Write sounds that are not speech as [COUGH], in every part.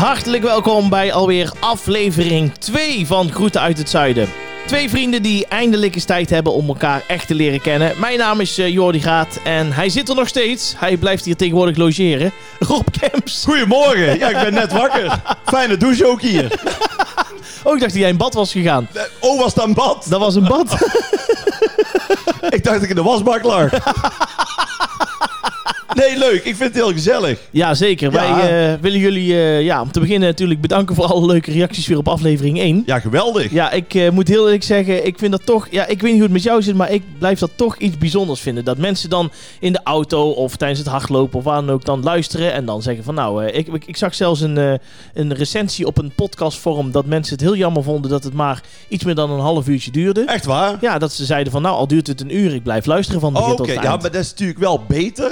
Hartelijk welkom bij alweer aflevering 2 van Groeten uit het Zuiden. Twee vrienden die eindelijk eens tijd hebben om elkaar echt te leren kennen. Mijn naam is uh, Jordi Graat en hij zit er nog steeds. Hij blijft hier tegenwoordig logeren. [LAUGHS] Rob Kemps. Goedemorgen. Ja, ik ben net wakker. Fijne douche ook hier. [LAUGHS] Oh, ik dacht dat jij in bad was gegaan. Oh, was dat een bad? Dat was een bad. [LAUGHS] ik dacht dat ik in de wasbak lag. Nee, leuk. Ik vind het heel gezellig. Ja, zeker. Wij uh, willen jullie, uh, ja, om te beginnen natuurlijk bedanken voor alle leuke reacties weer op aflevering 1. Ja, geweldig. Ja, ik uh, moet heel eerlijk zeggen, ik vind dat toch, ja, ik weet niet hoe het met jou zit, maar ik blijf dat toch iets bijzonders vinden. Dat mensen dan in de auto of tijdens het hardlopen of waar dan ook dan luisteren en dan zeggen van nou, ik, ik, ik, zag zelfs een, een recensie op een podcastvorm dat mensen het heel jammer vonden dat het maar iets meer dan een half uurtje duurde. Echt waar? Ja, dat ze zeiden van nou, al duurt het een uur, ik blijf luisteren van begin oh, tot eind. Ja, maar dat is natuurlijk wel beter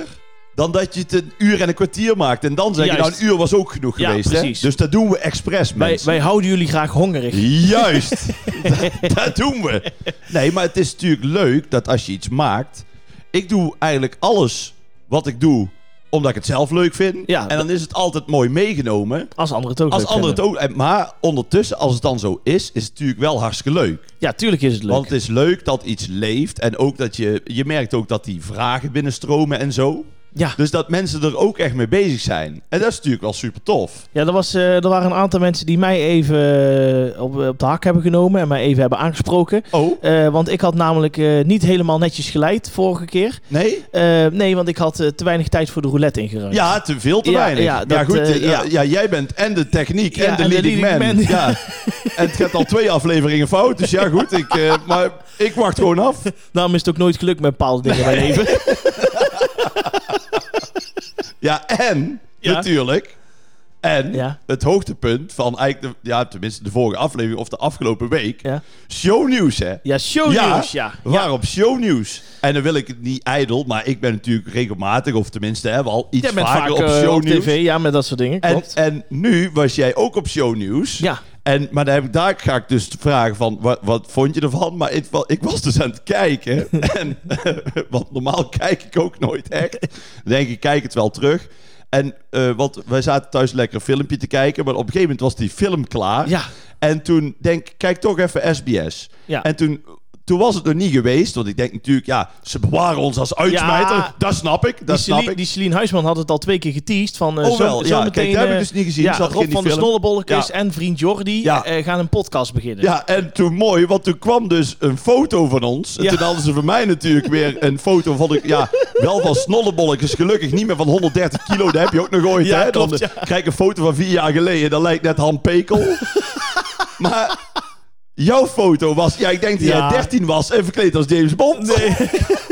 dan dat je het een uur en een kwartier maakt. En dan zeg je, nou, een uur was ook genoeg ja, geweest. Precies. Hè? Dus dat doen we expres, wij, wij, houden jullie graag hongerig. Juist. [LAUGHS] dat, dat, doen we. Nee, maar het is natuurlijk leuk dat als je iets maakt... Ik doe eigenlijk alles wat ik doe omdat ik het zelf leuk vind. Ja, en dan is het altijd mooi meegenomen. Als anderen het ook Als leuk anderen het ook. Maar ondertussen, als het dan zo is, is het natuurlijk wel hartstikke leuk. Ja, tuurlijk is het leuk. Want het is leuk dat iets leeft. En ook dat je... Je merkt ook dat die vragen binnenstromen en zo. Ja. Dus dat mensen er ook echt mee bezig zijn. En dat is natuurlijk wel super tof. Ja, er, was, uh, er waren een aantal mensen die mij even uh, op, op de hak hebben genomen en mij even hebben aangesproken. Oh. Uh, want ik had namelijk niet helemaal netjes geleid vorige keer. Nee? nee, want ik had te weinig tijd voor de roulette ingeruimd. Ja, te veel te ja, weinig. Ja, dat, ja goed. ja. ja. jij bent en de techniek en de en leading, de man. man. Ja. [LAUGHS] en het gaat al twee afleveringen fout. Dus ja, goed. Ik, maar ik wacht gewoon af. [LAUGHS] Daarom is het ook nooit gelukt met bepaalde dingen in mijn leven. [LAUGHS] [LAUGHS] Ja, en Ja. natuurlijk. En Ja. het hoogtepunt van eigenlijk, de, ja, tenminste de vorige aflevering of de afgelopen week. Ja. Shownieuws, hè? Ja, shownieuws, ja. We waren op shownieuws. En dan wil ik het niet ijdel, maar ik ben natuurlijk regelmatig, of tenminste hebben al iets vaker vaak op eh, shownieuws. tv, ja, met dat soort dingen. en, en nu was jij ook op shownieuws. Ja. En, maar dan heb ik, daar ga ik dus vragen van, wat, wat vond je ervan? Maar ik, ik was dus aan het kijken. [LAUGHS] en, [LAUGHS] want normaal kijk ik ook nooit echt. Dan denk ik, kijk het wel terug. En, eh, want wij zaten thuis lekker een filmpje te kijken. Maar op een gegeven moment was die film klaar. Ja. En toen denk ik, kijk toch even SBS. Ja. En toen, toen was het nog niet geweest. Want ik denk natuurlijk, ja, ze bewaren ons als uitsmijter. Ja. Dat snap ik, Die, dat snap Celine, ik. die Celine Huisman had het al twee keer geteased. Van, eh, Oh zo, wel, zo ja, meteen, kijk, dat heb ik eh, dus niet gezien. Ja, Rob in die van de film. Snollebolletjes Ja. en vriend Jordi eh, gaan een podcast beginnen. Ja, en toen mooi, want toen kwam dus een foto van ons. En toen hadden ze van mij natuurlijk weer een foto van, de, ja, wel van snollebolletjes. Gelukkig niet meer van 130 kilo, dat heb je ook nog ooit. Ja, hè? klopt, Dan eh, krijg ik een foto van vier jaar geleden, dat lijkt net Han Pekel. [LAUGHS] maar jouw foto was, ja, ik denk dat Ja. jij 13 was en verkleed als James Bond. Nee. [LAUGHS]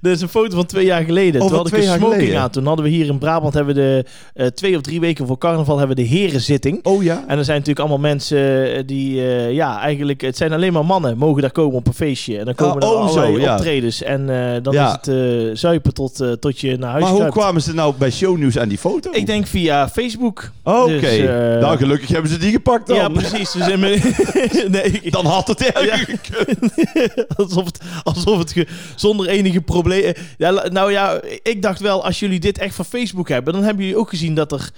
Dit is een foto van twee jaar geleden. Oh, Toen had ik een smoking geleden. aan. Toen hadden we hier in Brabant hebben we de eh, twee of drie weken voor carnaval hebben we de herenzitting. Oh ja? En er zijn natuurlijk allemaal mensen eh, die, eh, ja, eigenlijk, het zijn alleen maar mannen, mogen daar komen op een feestje. En dan komen Oh, er oh, allerlei zo, ja. optredens. En dan Ja. is het zuipen tot, tot je naar huis Maar hoe kwamen ze nou bij shownieuws aan die foto? Ik denk via Facebook. Oké, Dus, eh, nou gelukkig hebben ze die gepakt dan. Ja, precies. Dus in mijn- nee, ik- Dan had het erger Ja. [LAUGHS] alsof het, alsof het zonder enige probleem. La- nou ja, ik dacht wel, als jullie dit echt van Facebook hebben, dan hebben jullie ook gezien dat er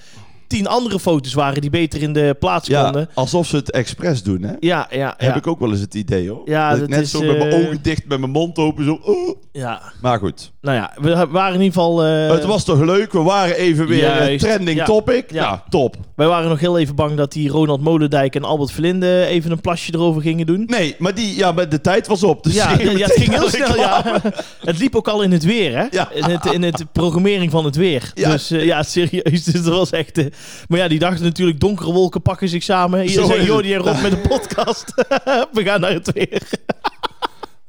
tien andere foto's waren die beter in de plaats konden. Ja, alsof ze het expres doen, hè? Ja, ja, Heb ja. ik ook wel eens het idee, hoor. Ja, dat ik dat net is, zo met mijn eh, ogen dicht, met mijn mond open, zo... oh. ja. Maar goed. Nou ja, we waren in ieder geval. eh, het was toch leuk? We waren even weer eh, Juist, trending ja. topic. Ja. Top. Wij waren nog heel even bang dat die Ronald Molendijk en Albert Verlinde even een plasje erover gingen doen. Nee, maar die, ja, maar de tijd was op. Dus Ja, het ging heel snel. Ja. [LAUGHS] Het liep ook al in het weer, hè? Ja. In, het, in het programmering van het weer. Ja. Dus ja, serieus. [LAUGHS] Dus dat was echt. Maar ja, die dachten natuurlijk: donkere wolken pakken zich samen. Hier Zo zijn. Jordi en Rob met een podcast. [LAUGHS] We gaan naar het weer. [LAUGHS]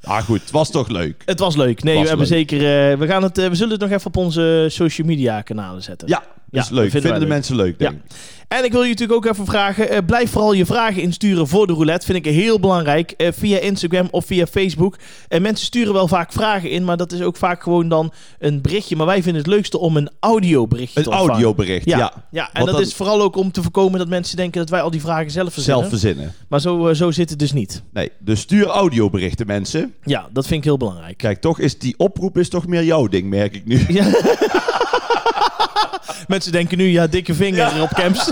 Ah, goed. Het was toch leuk. Het was leuk. Nee, Was we hebben leuk. zeker. eh, we, gaan het, eh, we zullen het nog even op onze social media kanalen zetten. Ja, is Ja, leuk. vinden de leuk. mensen leuk, Ja. denk ik. En ik wil je natuurlijk ook even vragen: eh, blijf vooral je vragen insturen voor de roulette. Vind ik heel belangrijk. eh, via Instagram of via Facebook. En mensen sturen wel vaak vragen in, maar dat is ook vaak gewoon dan een berichtje. Maar wij vinden het leukste om een audioberichtje Een te ontvangen. audiobericht, Ja, ja. ja. en Want dat dan- is vooral ook om te voorkomen dat mensen denken dat wij al die vragen zelf verzinnen. Zelf verzinnen. Maar zo, eh, zo zit het dus niet. Nee, dus stuur audioberichten, mensen. Ja, dat vind ik heel belangrijk. Kijk, toch is die oproep is toch meer jouw ding, merk ik nu. Ja. [LAUGHS] [LAUGHS] [LAUGHS] Mensen denken nu, ja, dikke vinger op camps. [LAUGHS]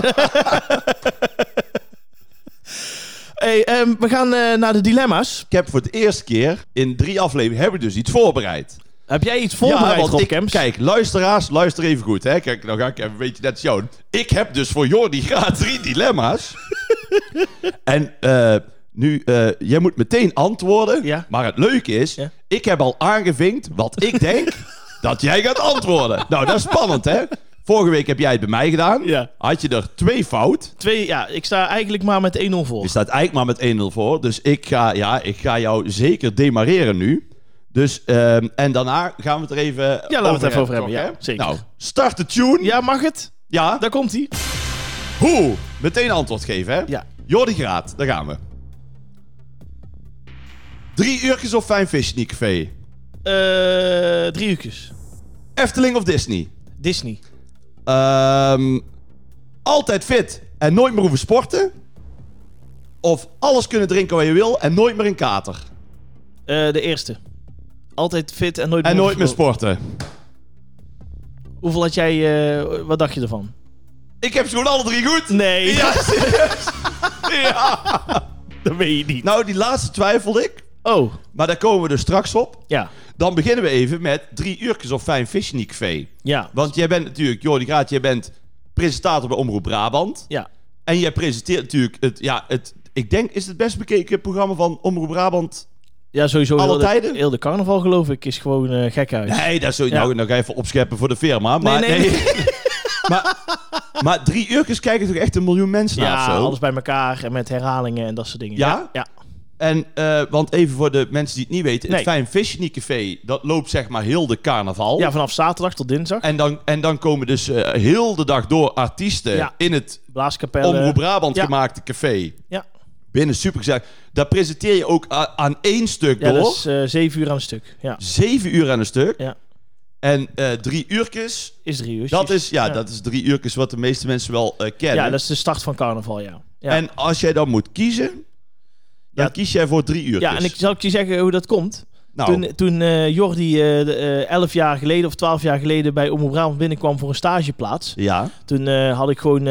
hey, ehm, we gaan eh, naar de dilemma's. Ik heb voor het eerste keer in drie afleveringen hebben we dus iets voorbereid. Heb jij iets voorbereid, want Rob ik, Camps? Kijk, luisteraars, luister even goed. Hè. Kijk, nou ga ik even een beetje net jou. Ik heb dus voor Jordi Graat drie dilemma's. [LAUGHS] en eh, nu, eh, jij moet meteen antwoorden. Ja. Maar het leuke is, Ja. ik heb al aangevinkt wat ik denk dat jij gaat antwoorden. Nou, dat is spannend, hè? Vorige week heb jij het bij mij gedaan. Ja. Had je er twee fout. Twee, ja, ik sta eigenlijk maar met 1-0 voor. Je staat eigenlijk maar met 1-0 voor. Dus ik ga, ja, ik ga jou zeker demareren nu. Dus, ehm, en daarna gaan we het er even Ja, laten we het even over hebben, toch, ja, zeker. Nou, start de tune. Ja, mag het? Ja. Daar komt hij. Hoe? Meteen antwoord geven, hè? Ja. Jordi Graat, daar gaan we. Drie uurtjes of Fijn Fish Café? Eh, drie uurtjes. Efteling of Disney? Disney. Ehm, altijd fit en nooit meer hoeven sporten? Of alles kunnen drinken wat je wil en nooit meer een kater? Eh, de eerste. Altijd fit en nooit En meer... nooit meer sporten. Hoeveel had jij... eh, wat dacht je ervan? Ik heb ze gewoon alle drie goed. Nee, Ja, [LAUGHS] serieus. ja. dat weet je niet. Nou, die laatste twijfelde ik. Oh, Maar daar komen we dus straks op. ja. Dan beginnen we even met drie uurtjes of Fijn Café. Ja. Want jij bent natuurlijk, Jordi Graat, jij bent presentator bij Omroep Brabant. Ja. En jij presenteert natuurlijk het, ja, het, ik denk, is het best bekeken programma van Omroep Brabant? Ja, sowieso Alle heel de, tijden? heel de carnaval geloof ik is gewoon eh gek uit. Nee, dat is zo, Ja. nou, nou ga even opscheppen voor de firma. Maar, Nee, nee, [LAUGHS] [LAUGHS] maar, maar drie uurtjes kijken toch echt een miljoen mensen naar Ja, of zo? alles bij elkaar en met herhalingen en dat soort dingen. Ja? Ja. En, eh, want even voor de mensen die het niet weten. Nee. Het Fijn Fish Café, dat loopt zeg maar heel de carnaval. Ja, vanaf zaterdag tot dinsdag. En dan, en dan komen dus eh, heel de dag door artiesten Ja. in het Blaaskapellen. Omroep Brabant ja. gemaakte café. Ja. Binnen supergezellig. Daar presenteer je ook aan één stuk Ja, door. dat is eh, zeven uur aan een stuk. Ja, Zeven uur aan een stuk. Ja. En drie uurtjes. is drie uur. Dat is, ja, dat is drie uurtjes wat de meeste mensen wel kennen. Ja, dat is de start van carnaval, ja. Ja, En als jij dan moet kiezen, dan Ja. kies jij voor drie uurtjes. ja, en ik zal ik je zeggen hoe dat komt. nou, Toen, toen eh, Jordi eh, elf jaar geleden of twaalf jaar geleden bij Omroep Brabant binnenkwam voor een stageplaats. ja. Toen had ik gewoon,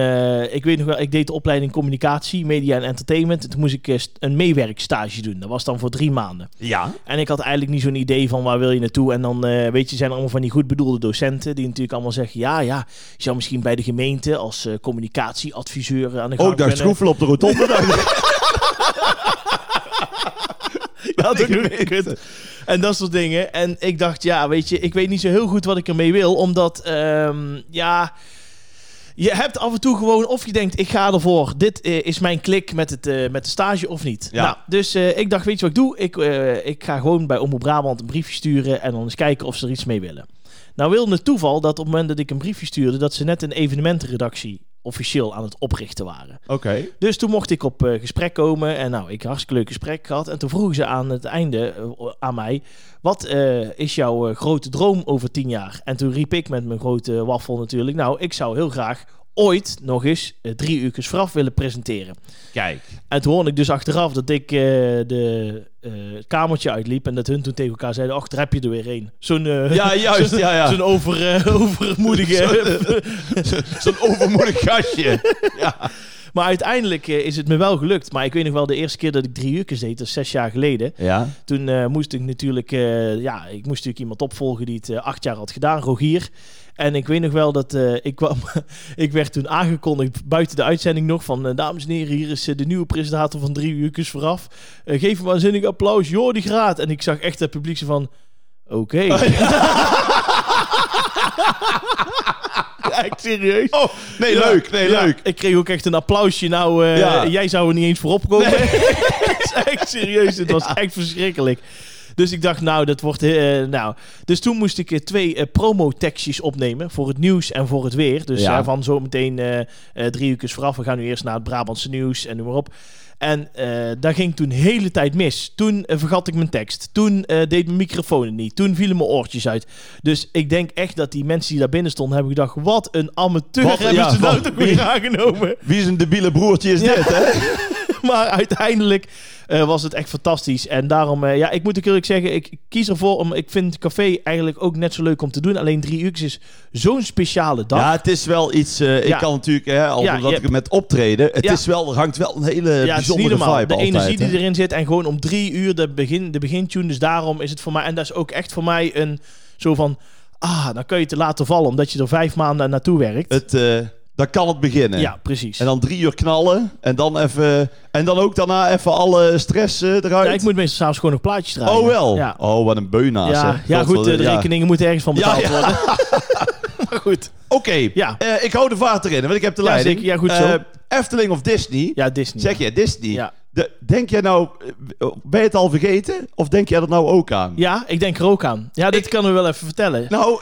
ik weet nog wel, ik deed de opleiding communicatie, media en entertainment. En toen moest ik een meewerkstage doen. Dat was dan voor drie maanden. Ja. En ik had eigenlijk niet zo'n idee van waar wil je naartoe. En dan, weet je, zijn er allemaal van die goed bedoelde docenten die natuurlijk allemaal zeggen, ja, ja, je zou misschien bij de gemeente als communicatieadviseur aan de gang Ook daar kunnen. schroefelen op de rotonde. [LAUGHS] [LAUGHS] Ja, [LAUGHS] dat doe ik. En dat soort dingen. En ik dacht, ja, weet je, ik weet niet zo heel goed wat ik ermee wil. Omdat, ehm, ja, je hebt af en toe gewoon, of je denkt, ik ga ervoor. Dit eh, is mijn klik met, het, eh, met de stage of niet. Ja. Nou, dus eh, ik dacht, weet je wat ik doe? Ik, ik ga gewoon bij Omroep Brabant een briefje sturen en dan eens kijken of ze er iets mee willen. Nou wilde het toeval dat op het moment dat ik een briefje stuurde, dat ze net een evenementenredactie officieel aan het oprichten waren. Oké. Dus toen mocht ik op eh, gesprek komen. En nou, ik hartstikke leuk gesprek gehad. En toen vroegen ze aan het einde eh, aan mij... Wat eh, is jouw grote droom over tien jaar? En toen riep ik met mijn grote waffel natuurlijk... Nou, ik zou heel graag ooit nog eens eh, drie uur vooraf willen presenteren. Kijk. En toen hoorde ik dus achteraf dat ik eh, de, het kamertje uitliep... en dat hun toen tegen elkaar zeiden... Och, daar heb je er weer een. Zo'n Ja, [LAUGHS] juist. zo'n- Ja, ja. zo'n over, [LAUGHS] overmoedige... Zo'n overmoedig gastje. [LAUGHS] ja. Maar uiteindelijk eh, is het me wel gelukt. Maar ik weet nog wel de eerste keer dat ik drie uur deed, dat is zes jaar geleden. Ja. Toen eh, moest ik natuurlijk, eh, ja, ik moest natuurlijk iemand opvolgen die het acht jaar had gedaan, Rogier. En ik weet nog wel dat ik kwam, [LAUGHS] ik werd toen aangekondigd buiten de uitzending nog van, dames en heren, hier is de nieuwe presentator van drie uurtjes vooraf. Geef hem een zinnig applaus, Jordi Graat. En ik zag echt het publiek van, oké. [LAUGHS] [LAUGHS] [LAUGHS] echt serieus. Oh, nee, Ja. leuk. Nee, Ja, leuk. Ik kreeg ook echt een applausje. Nou, eh, Ja. jij zou er niet eens voor opkomen. [LAUGHS] Het is echt serieus. Het was echt verschrikkelijk. Dus ik dacht, nou, dat wordt... eh, nou. Dus toen moest ik eh, twee eh, promotekstjes opnemen. Voor het nieuws en voor het weer. Dus Ja. van zometeen drie uur vooraf. We gaan nu eerst naar het Brabantse nieuws en noem maar op. En eh daar ging toen de hele tijd mis. Toen eh, vergat ik mijn tekst. Toen eh, deed mijn microfoon het niet. Toen vielen mijn oortjes uit. Dus ik denk echt dat die mensen die daar binnen stonden... hebben gedacht, wat een amateur Wat- hebben ja, ze nou toch weer aangenomen. Wie zijn debiele broertje is Ja. dit, hè? [LAUGHS] [LAUGHS] maar uiteindelijk eh, was het echt fantastisch. En daarom, eh, ja, ik moet ook eerlijk zeggen, ik kies ervoor om. Ik vind café eigenlijk ook net zo leuk om te doen. Alleen drie uur is zo'n speciale dag. Ja, het is wel iets. eh, ik Ja. kan natuurlijk, hè, al Ja, omdat ik het met optreden. Het Ja. is wel, er hangt wel een hele ja, het is niet bijzondere vibe De altijd. energie hè. die erin zit. En gewoon om drie uur de, begin, de begintune. Dus daarom is het voor mij. En dat is ook echt voor mij een zo van. Ah, dan kun je te laten vallen. Omdat je er vijf maanden naartoe werkt. Het, dan kan het beginnen. ja, precies. En dan drie uur knallen. En dan even. En dan ook daarna even alle stress eh, eruit. ja, ik moet meestal s'avonds gewoon nog plaatjes draaien. Oh wel. Ja, Oh, wat een beunaas. ja, hè. ja goed, eh, de rekeningen moeten ergens van betaald ja. worden. [LAUGHS] maar goed. Oké, Ja. eh, ik hou de vaart erin, want ik heb de Ja, leiding. zeker. Ja, goed zo. Efteling of Disney? Ja, Disney. Zeg je Disney? Ja. De, denk jij nou, ben je het al vergeten? Of denk jij er nou ook aan? Ja, ik denk er ook aan. Ja, dit Ik- kan we wel even vertellen. Nou,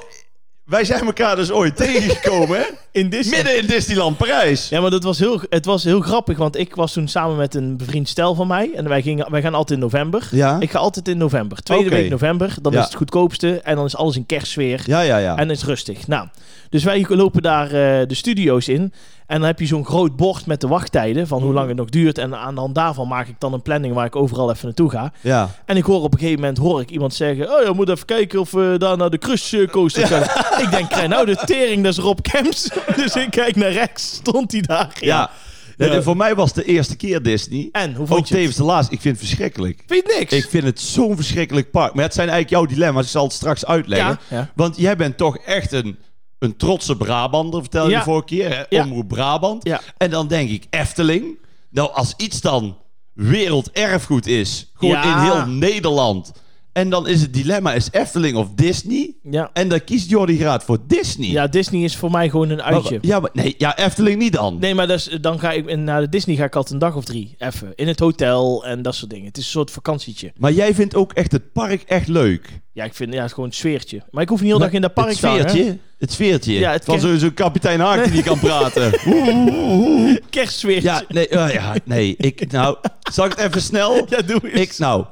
wij zijn elkaar dus ooit [LAUGHS] tegengekomen, in Disney. Midden in Disneyland Parijs. Ja, maar dat was heel, het was heel grappig, want ik was toen samen met een bevriend stel van mij. En wij, gingen, wij gaan altijd in november. Ja? Ik ga altijd in november. Tweede week november. Dan Ja. is het goedkoopste. En dan is alles in kerstsfeer. Ja, ja, ja. En is rustig. Nou, dus wij lopen daar eh, de studio's in. En dan heb je zo'n groot bord met de wachttijden. Van hoe lang het nog duurt. En aan de hand daarvan maak ik dan een planning waar ik overal even naartoe ga. ja. En ik hoor op een gegeven moment hoor ik iemand zeggen: Oh ja, moet even kijken of we daar naar de Crush Coaster kunnen. [LAUGHS] ik denk, nou de tering, dat is Rob Kemps. [LAUGHS] dus ik kijk naar rechts, stond hij daar. Ja. Voor mij was het de eerste keer Disney. En, hoe Ook vond je het? tevens de laatste. Ik vind het verschrikkelijk. Vind je niks? Ik vind het zo'n verschrikkelijk park. Maar het zijn eigenlijk jouw dilemma's. Ik zal het straks uitleggen. ja, ja. Want jij bent toch echt een, een trotse Brabander, vertel je Ja. de vorige keer. Hè? Omroep Brabant. En dan denk ik Efteling. Nou, als iets dan werelderfgoed is. Gewoon in heel Nederland. En dan is het dilemma, is Efteling of Disney? Ja. En dan kiest Jordi Graat voor Disney. ja, Disney is voor mij gewoon een Maar- uitje. ja, maar nee, ja, Efteling niet dan. Nee, maar dan ga ik naar de Disney ga ik altijd een dag of drie. Even. In het hotel en dat soort dingen. Het is een soort vakantietje. Maar jij vindt ook echt het park echt leuk. Ja, ik vind ja, het gewoon een sfeertje. Maar ik hoef niet heel dag in dat park het te hangen. sfeertje, het sfeertje. Ja, het van zo'n zo kapitein Haak die niet kan praten. [LAUGHS] Kerstsfeertje. Ja, nee, eh, ja, nee. Ik, nou, zal ik het even snel? [LAUGHS] Ja, doe eens. Ik, nou,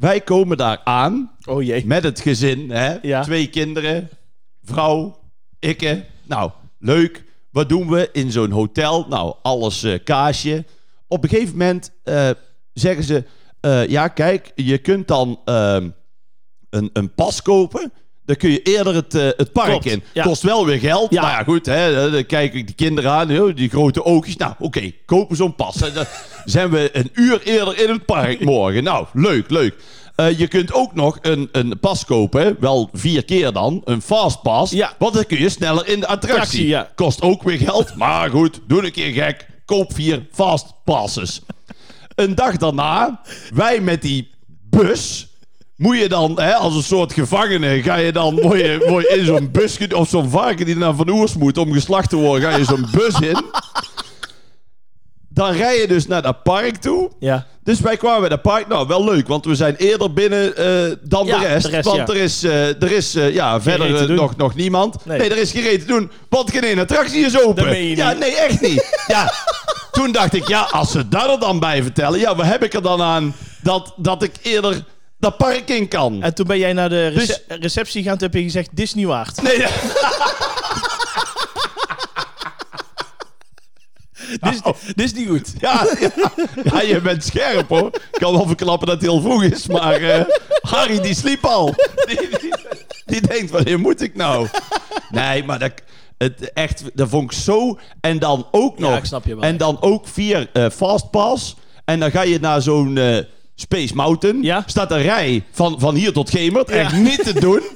wij komen daar aan Oh jee. met het gezin, hè? Ja. Twee kinderen, vrouw, ikke. Nou, leuk. Wat doen we in zo'n hotel? Nou, alles eh, kaasje. Op een gegeven moment eh, zeggen ze: eh, Ja, kijk, je kunt dan ehm, een, een pas kopen. Dan kun je eerder het, eh, het park Klopt, in. ja. Kost wel weer geld. Ja. Nou ja, goed. Hè, dan kijk ik die kinderen aan. Die grote oogjes. Nou, oké. kopen zo'n pas. Dan zijn we een uur eerder in het park morgen. Nou, leuk, leuk. Eh, je kunt ook nog een, een pas kopen. Wel vier keer dan. Een fastpass. Ja. Want dan kun je sneller in de attractie. Attractie, ja. Kost ook weer geld. Maar goed, doe een keer gek. Koop vier fastpasses. Een dag daarna, wij met die bus. Moet je dan, hè, als een soort gevangene, ga je dan mooi, mooi in zo'n bus, of zo'n varken die naar Van Oers moet om geslacht te worden, ga je zo'n bus in. Dan rij je dus naar dat park toe. Ja. Dus wij kwamen bij dat park. Nou, wel leuk, want we zijn eerder binnen eh, dan Ja, de rest. de rest, want ja. er is, eh, er is eh, ja, verder nog, nog niemand. Nee. Nee. er is geen reet te doen, want geen ene attractie is open. Je ja, nee, echt niet. [LAUGHS] ja, toen dacht ik, ja, als ze dat er dan bij vertellen, ja, wat heb ik er dan aan dat, dat ik eerder dat park in kan? En toen ben jij naar de rece- Dus- receptie gaan. Toen heb je gezegd, Disney waard. Nee, ja. [LAUGHS] Dit, is, dit is niet goed. Ja, ja, ja, je bent scherp hoor. Ik kan wel verklappen dat het heel vroeg is, maar eh, Harry die sliep al. Die, die, die denkt, wanneer moet ik nou? Nee, maar dat, het, echt, dat vond ik zo. En dan ook nog. ik snap je wel. En dan ook via eh, Fastpass. En dan ga je naar zo'n eh, Space Mountain. Ja. Staat een rij van, van hier tot Gemert. Echt niet te doen. [LAUGHS]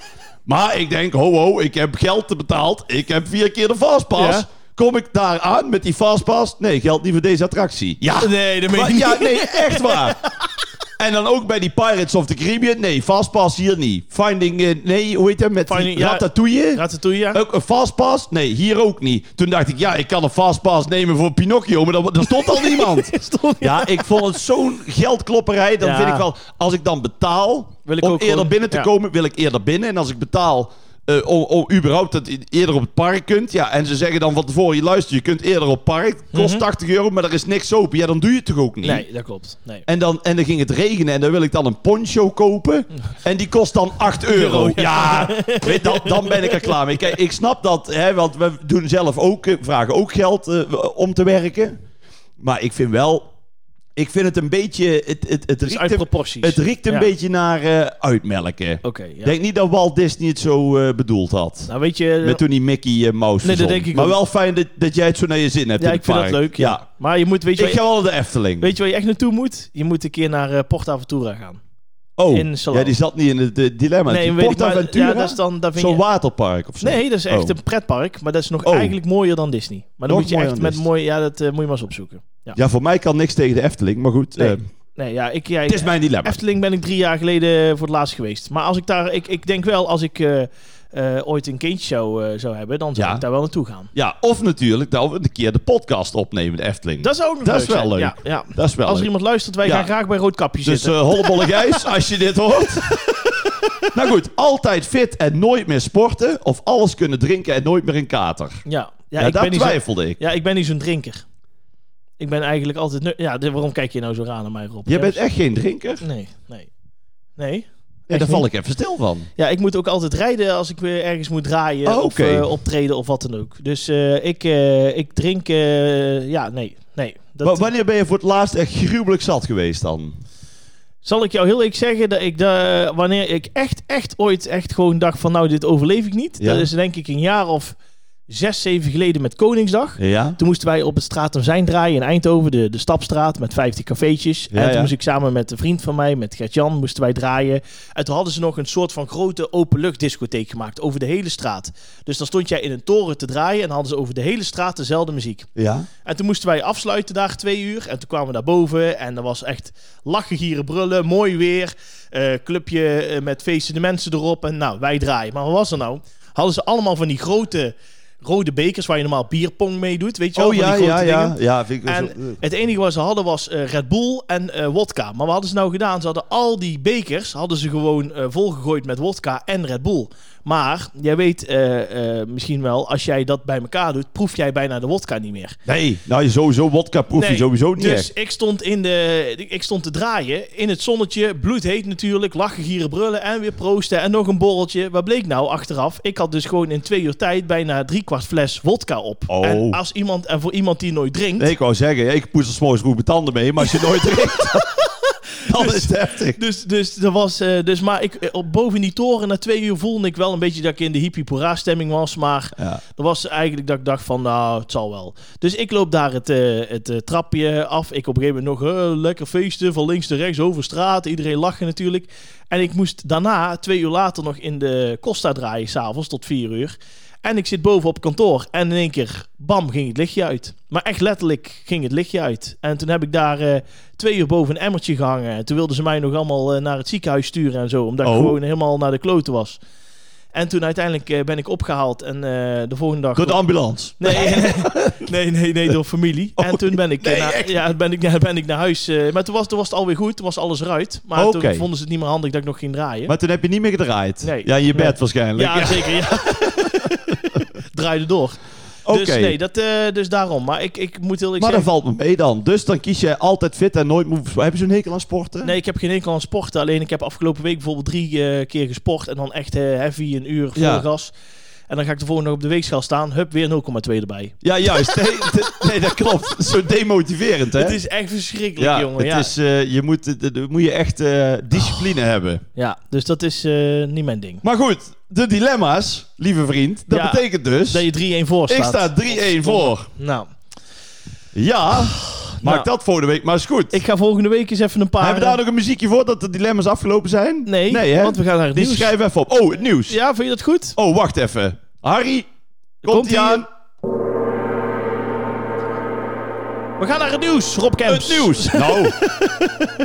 Maar ik denk, ho ho, ik heb geld betaald. Ik heb vier keer de Fastpass. Ja. Kom ik daar aan met die Fastpass? Nee, geldt niet voor deze attractie. Ja, Nee, dat meen maar, je ja, niet. nee, echt waar. [LAUGHS] En dan ook bij die Pirates of the Caribbean. Nee, Fastpass hier niet. Finding, nee, hoe heet dat? Met Finding- die ja. Ratatouille? Ratatouille, ja. Ook een Fastpass? Nee, hier ook niet. Toen dacht ik, ja, ik kan een Fastpass nemen voor Pinocchio, maar daar, daar stond al [LAUGHS] niemand. Stond- Ja, ik vond het zo'n geldklopperij. Dan Ja. vind ik wel, als ik dan betaal Wil ik om ook eerder gewoon- binnen te ja. komen, wil ik eerder binnen. En als ik betaal eh, om, om überhaupt dat je eerder op het park kunt. Ja, en ze zeggen dan van tevoren, je luister, je kunt eerder op het park. Kost 80 euro, maar er is niks open. Ja, dan doe je het toch ook niet? Mhm. Nee, dat klopt. Nee. En dan, en dan ging het regenen en dan wil ik dan een poncho kopen. [LAUGHS] En die kost dan 8 euro. Euro, Ja, weet, dan, dan ben ik er klaar mee. Kijk, ik snap dat, hè, want we doen zelf ook, eh, vragen ook geld eh, om te werken. Maar ik vind wel, Ik vind het een beetje... Het, het, het, is riekt, uit een, proporties. het riekt een Ja. beetje naar eh, uitmelken. Oké, ja. Ik denk niet dat Walt Disney het zo eh, bedoeld had. Nou, weet je... Met toen die Mickey eh, Mouse Nee, dat denk ik Maar ook. wel fijn dat, dat jij het zo naar je zin hebt ja, in ik vind park. dat leuk. Ja. Ja. Maar je moet, weet je, Ik ga wel naar de Efteling. weet je waar je echt naartoe moet? Je moet een keer naar Porta Aventura gaan. Oh, in Salou. ja, die zat niet in het eh, dilemma. nee, Die weet ik, Porta maar, Ventura? ja, dat is dan... Dat vind Zo'n je, waterpark of zo? nee, dat is echt Oh. een pretpark. Maar dat is nog Oh. eigenlijk mooier dan Disney. Maar dan Nog moet je echt met Disney. mooi... Ja, dat eh, moet je maar eens opzoeken. Ja. Ja, voor mij kan niks tegen de Efteling, maar goed. Nee. eh, Nee, ja, ik... Ja, het is mijn dilemma. Efteling ben ik drie jaar geleden voor het laatst geweest. Maar als ik daar... Ik, ik denk wel, als ik eh, ooit een kindje zou, eh, zou hebben... dan zou Ja. ik daar wel naartoe gaan. Ja, of natuurlijk dat we een keer de podcast opnemen, de Efteling. Dat is ook nog Dat leuk is wel zijn. leuk. Ja, ja. Dat is wel Als er leuk. iemand luistert, wij gaan graag bij Roodkapje Dus zitten. eh Hollebolle [LAUGHS] Gijs, als je dit hoort. [LAUGHS] nou goed, altijd fit en nooit meer sporten. Of alles kunnen drinken en nooit meer een kater. ja, ja, ik daar ben niet zo, twijfelde ik. ja, ik ben niet zo'n drinker. Ik ben eigenlijk altijd... Ja, waarom kijk je nou zo raar naar mij, Rob? Jij Ja, bent echt geen drinker? Nee, nee. Nee? Ja, daar val ik even stil van. Ja, ik moet ook altijd rijden als ik weer ergens moet draaien Oh, of eh, optreden of wat dan ook. Dus eh, ik, eh, ik drink... ja, nee, nee. Dat, Wa- wanneer ben je voor het laatst echt gruwelijk zat geweest dan? Zal ik jou heel eerlijk zeggen dat ik de, wanneer ik echt, echt ooit echt gewoon dacht van nou dit overleef ik niet. Ja. Dat is denk ik een jaar of zes, zeven geleden met Koningsdag. Ja? Toen moesten wij op het Straat om Zijn draaien in Eindhoven, de, de Stapstraat met 50 cafeetjes. Ja, en toen ja. moest ik samen met een vriend van mij, met Gert-Jan, moesten wij draaien. En toen hadden ze nog een soort van grote openluchtdiscotheek gemaakt over de hele straat. Dus dan stond jij in een toren te draaien en hadden ze over de hele straat dezelfde muziek. Ja? En toen moesten wij afsluiten daar twee uur. En toen kwamen we daar boven. En dat was echt lachen, gieren, brullen. Mooi weer. eh, clubje eh, met feestende mensen erop. En nou, wij draaien. Maar wat was er nou? Hadden ze allemaal van die grote rode bekers waar je normaal bierpong mee doet. Weet je wel? Oh ja, die ja, ja. ja vind ik En zo- het enige wat ze hadden was eh, Red Bull en eh wodka. Maar wat hadden ze nou gedaan? Ze hadden al die bekers hadden ze gewoon eh, volgegooid met wodka en Red Bull. Maar jij weet eh, eh, misschien wel, als jij dat bij elkaar doet, proef jij bijna de wodka niet meer. Nee, nou je sowieso wodka proef je sowieso niet Dus echt. ik stond, in de, ik stond te draaien in het zonnetje, bloedheet natuurlijk, lachen, gieren, brullen en weer proosten en nog een borreltje. Wat bleek nou achteraf? Ik had dus gewoon in twee uur tijd bijna drie kwart fles wodka op. Oh. En, als iemand, en voor iemand die nooit drinkt, Nee, ik wou zeggen, ik poes er s'morgens goed mijn tanden mee, maar als je nooit [LAUGHS] drinkt, [LAUGHS] dan is het heftig. Dus, dus, er was, eh, dus maar ik, eh, op boven die toren na twee uur voelde ik wel een beetje dat ik in de hippie stemming was. Maar Ja. er was eigenlijk dat ik dacht van, nou, het zal wel. Dus ik loop daar het, eh, het trapje af. Ik op een gegeven moment nog lekker feesten van links naar rechts over straat. Iedereen lachen natuurlijk. En ik moest daarna, twee uur later, nog in de Costa draaien, s'avonds tot vier uur. En ik zit boven op kantoor en in één keer, bam, ging het lichtje uit. Maar echt letterlijk ging het lichtje uit. En toen heb ik daar eh, twee uur boven een emmertje gehangen. En toen wilden ze mij nog allemaal eh, naar het ziekenhuis sturen en zo. Omdat Oh. ik gewoon helemaal naar de kloten was. En toen uiteindelijk eh, ben ik opgehaald en de volgende dag... Door de ambulance. [LAUGHS] Nee, nee, nee, nee, door familie. Oh, en toen ben ik, nee, naar, ja, ben ik, [LAUGHS] ja, ben ik naar huis. maar toen was, toen was het alweer goed. Toen was alles eruit. Maar toen vonden ze het niet meer handig dat ik nog ging draaien. Maar toen heb je niet meer gedraaid. Nee. Ja, in je bed waarschijnlijk. ja, zeker. Ja. [LAUGHS] [LAUGHS] Draaide door. Oké. Dus nee, dat, eh, dus daarom. Maar ik, ik moet heel eerlijk Maar dat zeggen... valt me mee dan. Dus dan kies jij altijd fit en nooit moe. Heb je zo'n hekel aan sporten? Nee, ik heb geen enkel aan sporten. Alleen ik heb afgelopen week bijvoorbeeld drie eh, keer gesport. En dan echt eh, heavy, een uur vol Ja. gas. En dan ga ik de volgende op de weegschaal staan. Hup, weer 0,2 erbij. Ja, juist. [LAUGHS] Nee, dat klopt. [LAUGHS] Zo demotiverend, hè? Het is echt verschrikkelijk, ja, jongen. het ja. Is, eh, je moet, d- d- moet je echt eh, discipline hebben. ja, dus dat is eh, niet mijn ding. Maar goed, de dilemma's, lieve vriend. Dat Ja, betekent dus... Dat je 3-1 voor ik staat. sta 3-1 voor. Nou, Ja, [SIGHS] maak Nou. dat volgende week maar eens goed. ik ga volgende week eens even een paar... Hebben we daar nog een muziekje voor dat de dilemma's afgelopen zijn? Nee, nee hè? want we gaan naar het Die nieuws. schrijf even op. Oh, het nieuws. Ja, vind je dat goed? Oh, wacht even. Harry, komt Komt-ie. ie aan. We gaan naar het nieuws, Rob Kemps. Het nieuws. [LAUGHS] Nou,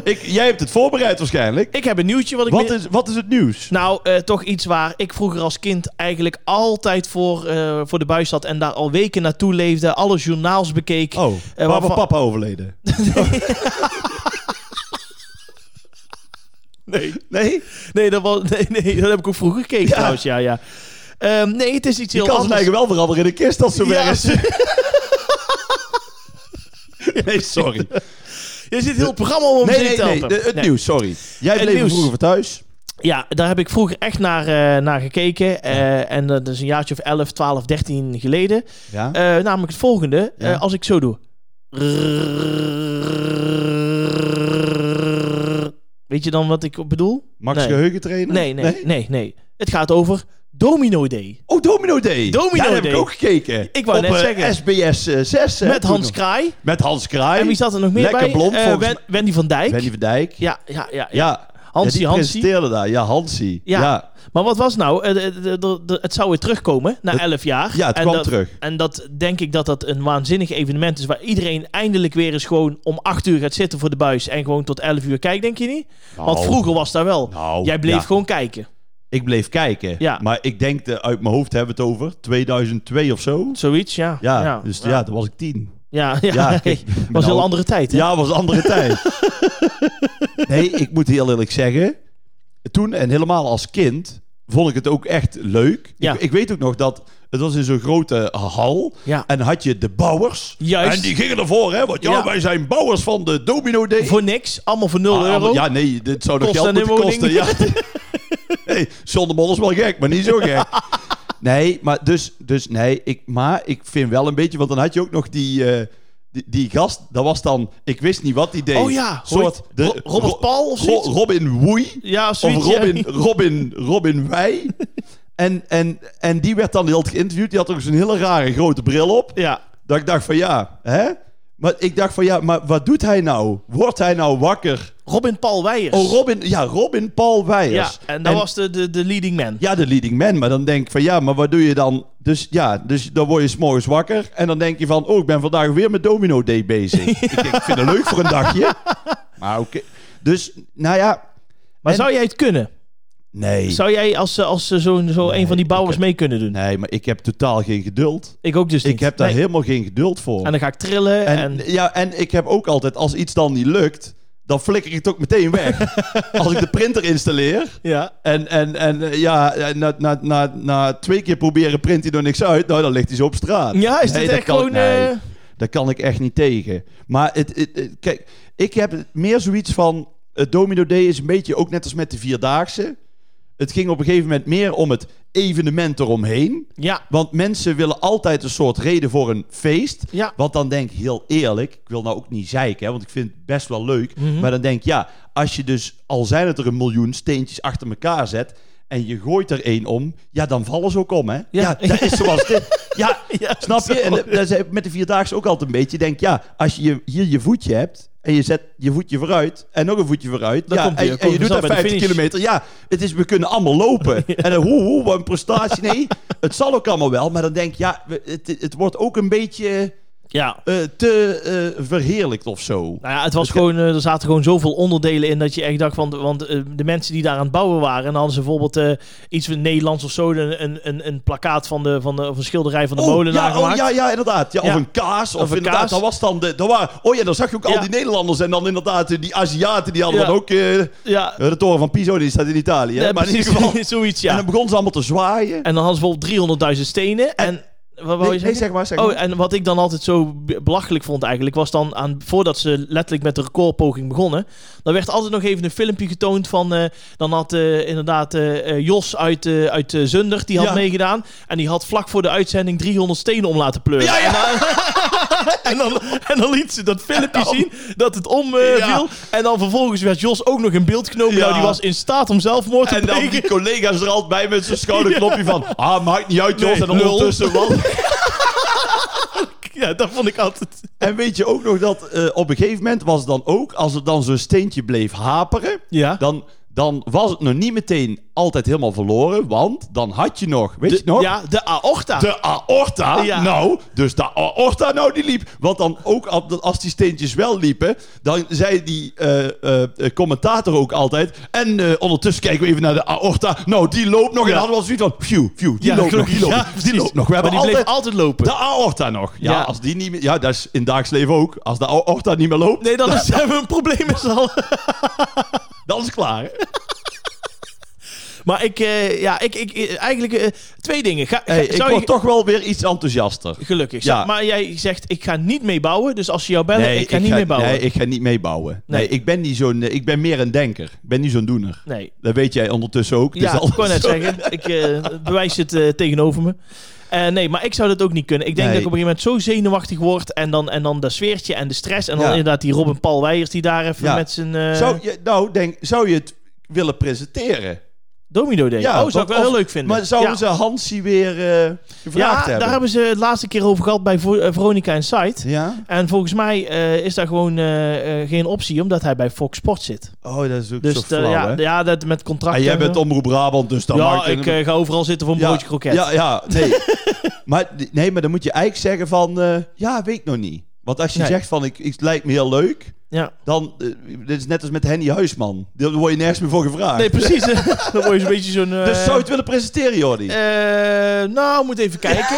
ik, jij hebt het voorbereid waarschijnlijk. Ik heb een nieuwtje wat ik... Wat is, wat is het nieuws? Nou, eh, toch iets waar ik vroeger als kind eigenlijk altijd voor, eh, voor de buis zat en daar al weken naartoe leefde. Alle journaals bekeek. Oh, waar waarvan- was papa overleden? [LAUGHS] Nee. Nee? Nee, dat, was, nee, nee, dat heb ik ook vroeger gekeken Ja. trouwens, ja, ja. Ehm, nee, het is iets Je heel kan zijn anders. eigen wel veranderen in een kist als zo Ja. [LAUGHS] [LAUGHS] Nee, sorry. [LAUGHS] Je zit heel het programma om Nee, nee, te nee. het nieuws, sorry. Jij Het bleef nieuws. vroeger voor thuis. Ja, daar heb ik vroeger echt naar, eh, naar gekeken. Eh, en dat is een jaartje of 11, 12, 13 geleden. Ja. Eh, namelijk het volgende. Ja. Eh, als ik zo doe. Weet je dan wat ik bedoel? Max Nee. geheugentrainer? Nee, nee, nee, nee, Het gaat over Domino Day. Oh, Domino Day. Domino ja, daar heb ik ook gekeken. Ik wou Op, net eh, zeggen. SBS eh, 6. hè, Met Hans nog. Kraai. Met Hans Kraai. En wie zat er nog meer Lekker bij? blond, Eh, volgens Wen- Wendy van Dijk. Wendy van Dijk. Ja, ja, ja. ja. Hansie, ja, presenteerde daar. Ja, Hansie. Ja. Ja. Maar wat was nou? Eh, het zou weer terugkomen na 11 jaar. Ja, het En kwam dat- terug. En dat denk ik dat dat een waanzinnig evenement is. Waar iedereen eindelijk weer eens gewoon om 8 uur gaat zitten voor de buis. En gewoon tot 11 uur kijkt, denk je niet? Want Nou, vroeger was dat wel. nou, Jij bleef ja. gewoon kijken. Ik bleef kijken. Ja. Maar ik denk, de, uit mijn hoofd hebben we het over 2002 of zo. Zoiets, ja. Ja, dus ja, toen was ik tien. Ja, [LAUGHS] ja, Ja, kijk, was een heel nou- andere tijd, hè? Ja, was een andere tijd. [LAUGHS] Nee, ik moet heel eerlijk zeggen. Toen en helemaal als kind vond ik het ook echt leuk. Ja. Ik, ik weet ook nog dat het was in zo'n grote hal. Ja. En had je de bouwers. Juist. En die gingen ervoor, hè? Want ja, Ja. wij zijn bouwers van de Domino Day. Voor niks, allemaal voor 0 Ah, euro. Ja, nee, dit zou nog geld moeten kosten. Ja. [LAUGHS] de Mol is wel gek, maar niet zo gek. [LAUGHS] Nee, maar dus, dus nee, ik, maar ik vind wel een beetje, want dan had je ook nog die, eh, die, die gast, dat was dan, ik wist niet wat die deed. Oh ja, soort Ro- Robert Ro- Paul of Ro-? Robin Woei. Ja, Of zoiets. Robin, ja. Robin, Robin Wij. [LAUGHS] En, en, en die werd dan heel geïnterviewd. Die had ook zo'n hele rare grote bril op. Ja. Dat ik dacht van ja, hè? Maar ik dacht van ja, maar wat doet hij nou? Wordt hij nou wakker? Robin Paul Weijers. Oh, Robin, ja, Robin Paul Ja, Weijers. en dat was de, de, de leading man. Ja, de leading man. Maar dan denk ik van ja, maar wat doe je dan? Dus ja, dus dan word je s'morgens wakker. En dan denk je van, oh, ik ben vandaag weer met Domino Day bezig. [LAUGHS] ik, denk, ik vind het leuk voor een dagje. [LAUGHS] Maar oké. Dus, nou ja. Maar En- zou jij het kunnen? Nee. Zou jij als, als zo, zo Nee, een van die bouwers heb- mee kunnen doen? Nee, maar ik heb totaal geen geduld. Ik ook dus niet. Ik heb daar Nee. helemaal geen geduld voor. En dan ga ik trillen en... En, ja, en ik heb ook altijd, als iets dan niet lukt, dan flikker ik het ook meteen weg. [LAUGHS] als ik de printer installeer ja. en, en, en eh, ja, eh, na, na, na, na twee keer proberen print hij er niks uit, nou dan ligt hij zo op straat. Ja, is Nee, dit dat echt kan ik- gewoon... nee. eh, Daar kan ik echt niet tegen. Maar het, het, het- kijk, ik heb meer zoiets van, het Domino Day is een beetje ook net als met de Vierdaagse. Het ging op een gegeven moment meer om het evenement eromheen. ja, Want mensen willen altijd een soort reden voor een feest. ja. Want dan denk ik heel eerlijk, ik wil nou ook niet zeiken, hè, want ik vind het best wel leuk. Mhm. Maar dan denk ik, ja, als je dus, al zijn het er een miljoen steentjes achter elkaar zet en je gooit er één om, ja, dan vallen ze ook om, hè? Ja, dat is zoals dit. Ja, [LAUGHS] Ja, snap je? En dat- is met de Vierdaagse ook altijd een beetje. Je denkt, ja, als je je- hier je voetje hebt en je zet je voetje vooruit en nog een voetje vooruit, Dan ja, komt en, komt je doet de 50 finish. kilometer. Ja, het is, we kunnen allemaal lopen. [LAUGHS] En dan, hoe, hoe, wat een prestatie. Nee, het zal ook allemaal wel. Maar dan denk ik, ja, het, het wordt ook een beetje Ja. eh, te eh, verheerlijkt of zo. Nou ja, het was gewoon, eh, er zaten gewoon zoveel onderdelen in dat je echt dacht van, want de mensen die daar aan het bouwen waren, en dan hadden ze bijvoorbeeld iets van Nederlands of zo, een, een, een, plakkaat van de, van de, of een schilderij van de molenaar ja, oh, ja, ja, inderdaad. Ja, Ja. Of een kaas. Of, Of een kaas. dat was dan de... Dat waren, oh ja, dan zag je ook al die Nederlanders. En dan inderdaad die Aziaten, die hadden dan ook... Ja, de toren van Pisa, die staat in Italië. maar in ieder geval... [LAUGHS] zoiets, En dan begon ze allemaal te zwaaien. En dan hadden ze bijvoorbeeld 300.000 stenen. En, wat wou je Nee, nee, zeggen? zeg maar, zeg maar. Oh, en wat ik dan altijd zo be- belachelijk vond eigenlijk, was dan aan, voordat ze letterlijk met de recordpoging begonnen, dan werd altijd nog even een filmpje getoond van, eh, dan had eh, inderdaad eh, Jos uit, uit eh, Zunder, die had Ja. meegedaan. En die had vlak voor de uitzending 300 stenen om laten pleuren. Ja, ja. En, dan, [LAUGHS] en, dan, en dan liet ze dat filmpje zien, dat het omviel. En dan vervolgens werd Jos ook nog in beeld genomen. Nou, die was in staat om zelfmoord te En dan plegen. die collega's er altijd bij met zijn [LAUGHS] schouderklopje van... Ah, maakt niet uit, Jos. Nee, en ondertussen... Wat, [LAUGHS] Ja, dat vond ik altijd... En weet je ook nog dat eh, op een gegeven moment was het dan ook, als er dan zo'n steentje bleef haperen, Ja. dan, dan was het nog niet meteen altijd helemaal verloren, want dan had je nog, weet je nog? Ja, de aorta. De aorta, Ja. nou, dus de aorta nou die liep. Want dan ook al- als die steentjes wel liepen, dan zei die eh, eh, eh, commentator ook altijd. En ondertussen kijken we even naar de aorta. Nou, die loopt nog. En Ja. dan hadden we zoiets van, phew, phew, die Ja, loopt nog, die loopt, Ja, die loopt nog. We maar hebben die bleef altijd altijd lopen. de aorta nog. Ja, als die niet meer, ja, dat is in dagelijks leven ook. Als de aorta niet meer loopt, Nee, dan [LAUGHS] hebben we een probleem met z'n allen. [LAUGHS] dan is het klaar. [LAUGHS] Maar ik, eh, ja, ik, ik, eh, eigenlijk eh, twee dingen. Ga, ga- Hey, ik word je, toch wel weer iets enthousiaster. Gelukkig. Ja. Maar jij zegt, ik ga niet meebouwen. Dus als ze jou bellen, ik ga niet meebouwen. Nee, ik ga niet meebouwen. Nee, Nee. ik ben niet zo'n... Ik ben meer een denker. Ik ben niet zo'n doener. nee. Dat weet jij ondertussen ook. Ja, ik wou net zeggen. Ik bewijs het tegenover me. Nee, maar ik zou dat ook niet kunnen. Ik denk Nee. dat ik op een gegeven moment zo zenuwachtig word. En dan, en dan dat sfeertje en de stress. En dan Ja. inderdaad die Robin Paul Weijers die daar even Ja. met zijn Zou je, nou, denk, zou je het willen presenteren? domino deed. Ja, oh, zou ik wel heel leuk vinden. Maar zouden ja. ze Hansie weer eh gevraagd Ja, hebben? daar hebben ze het laatste keer over gehad bij Vo- eh, Veronica en Site. Ja? En volgens mij eh, is daar gewoon geen optie, omdat hij bij Fox Sport zit. Oh, dat is ook Dus zo flauw, ja, hè? ja, dat met contract. En jij en bent. Omroep Brabant, dus dan Ja, ik ga overal zitten voor een broodje kroket. Ja, ja, nee. [LAUGHS] maar, nee, maar dan moet je eigenlijk zeggen van... ja, weet ik nog niet. Want als je Nee. zegt van, ik, ik, het lijkt me heel leuk... Ja. Dan, eh, dit is net als met Henny Huisman. Daar word je nergens meer voor gevraagd. Nee, precies. [LAUGHS] [LAUGHS] dan word je zo'n beetje zo'n... eh, Dus zou je het willen presenteren, Jordi? eh, nou, moet even kijken.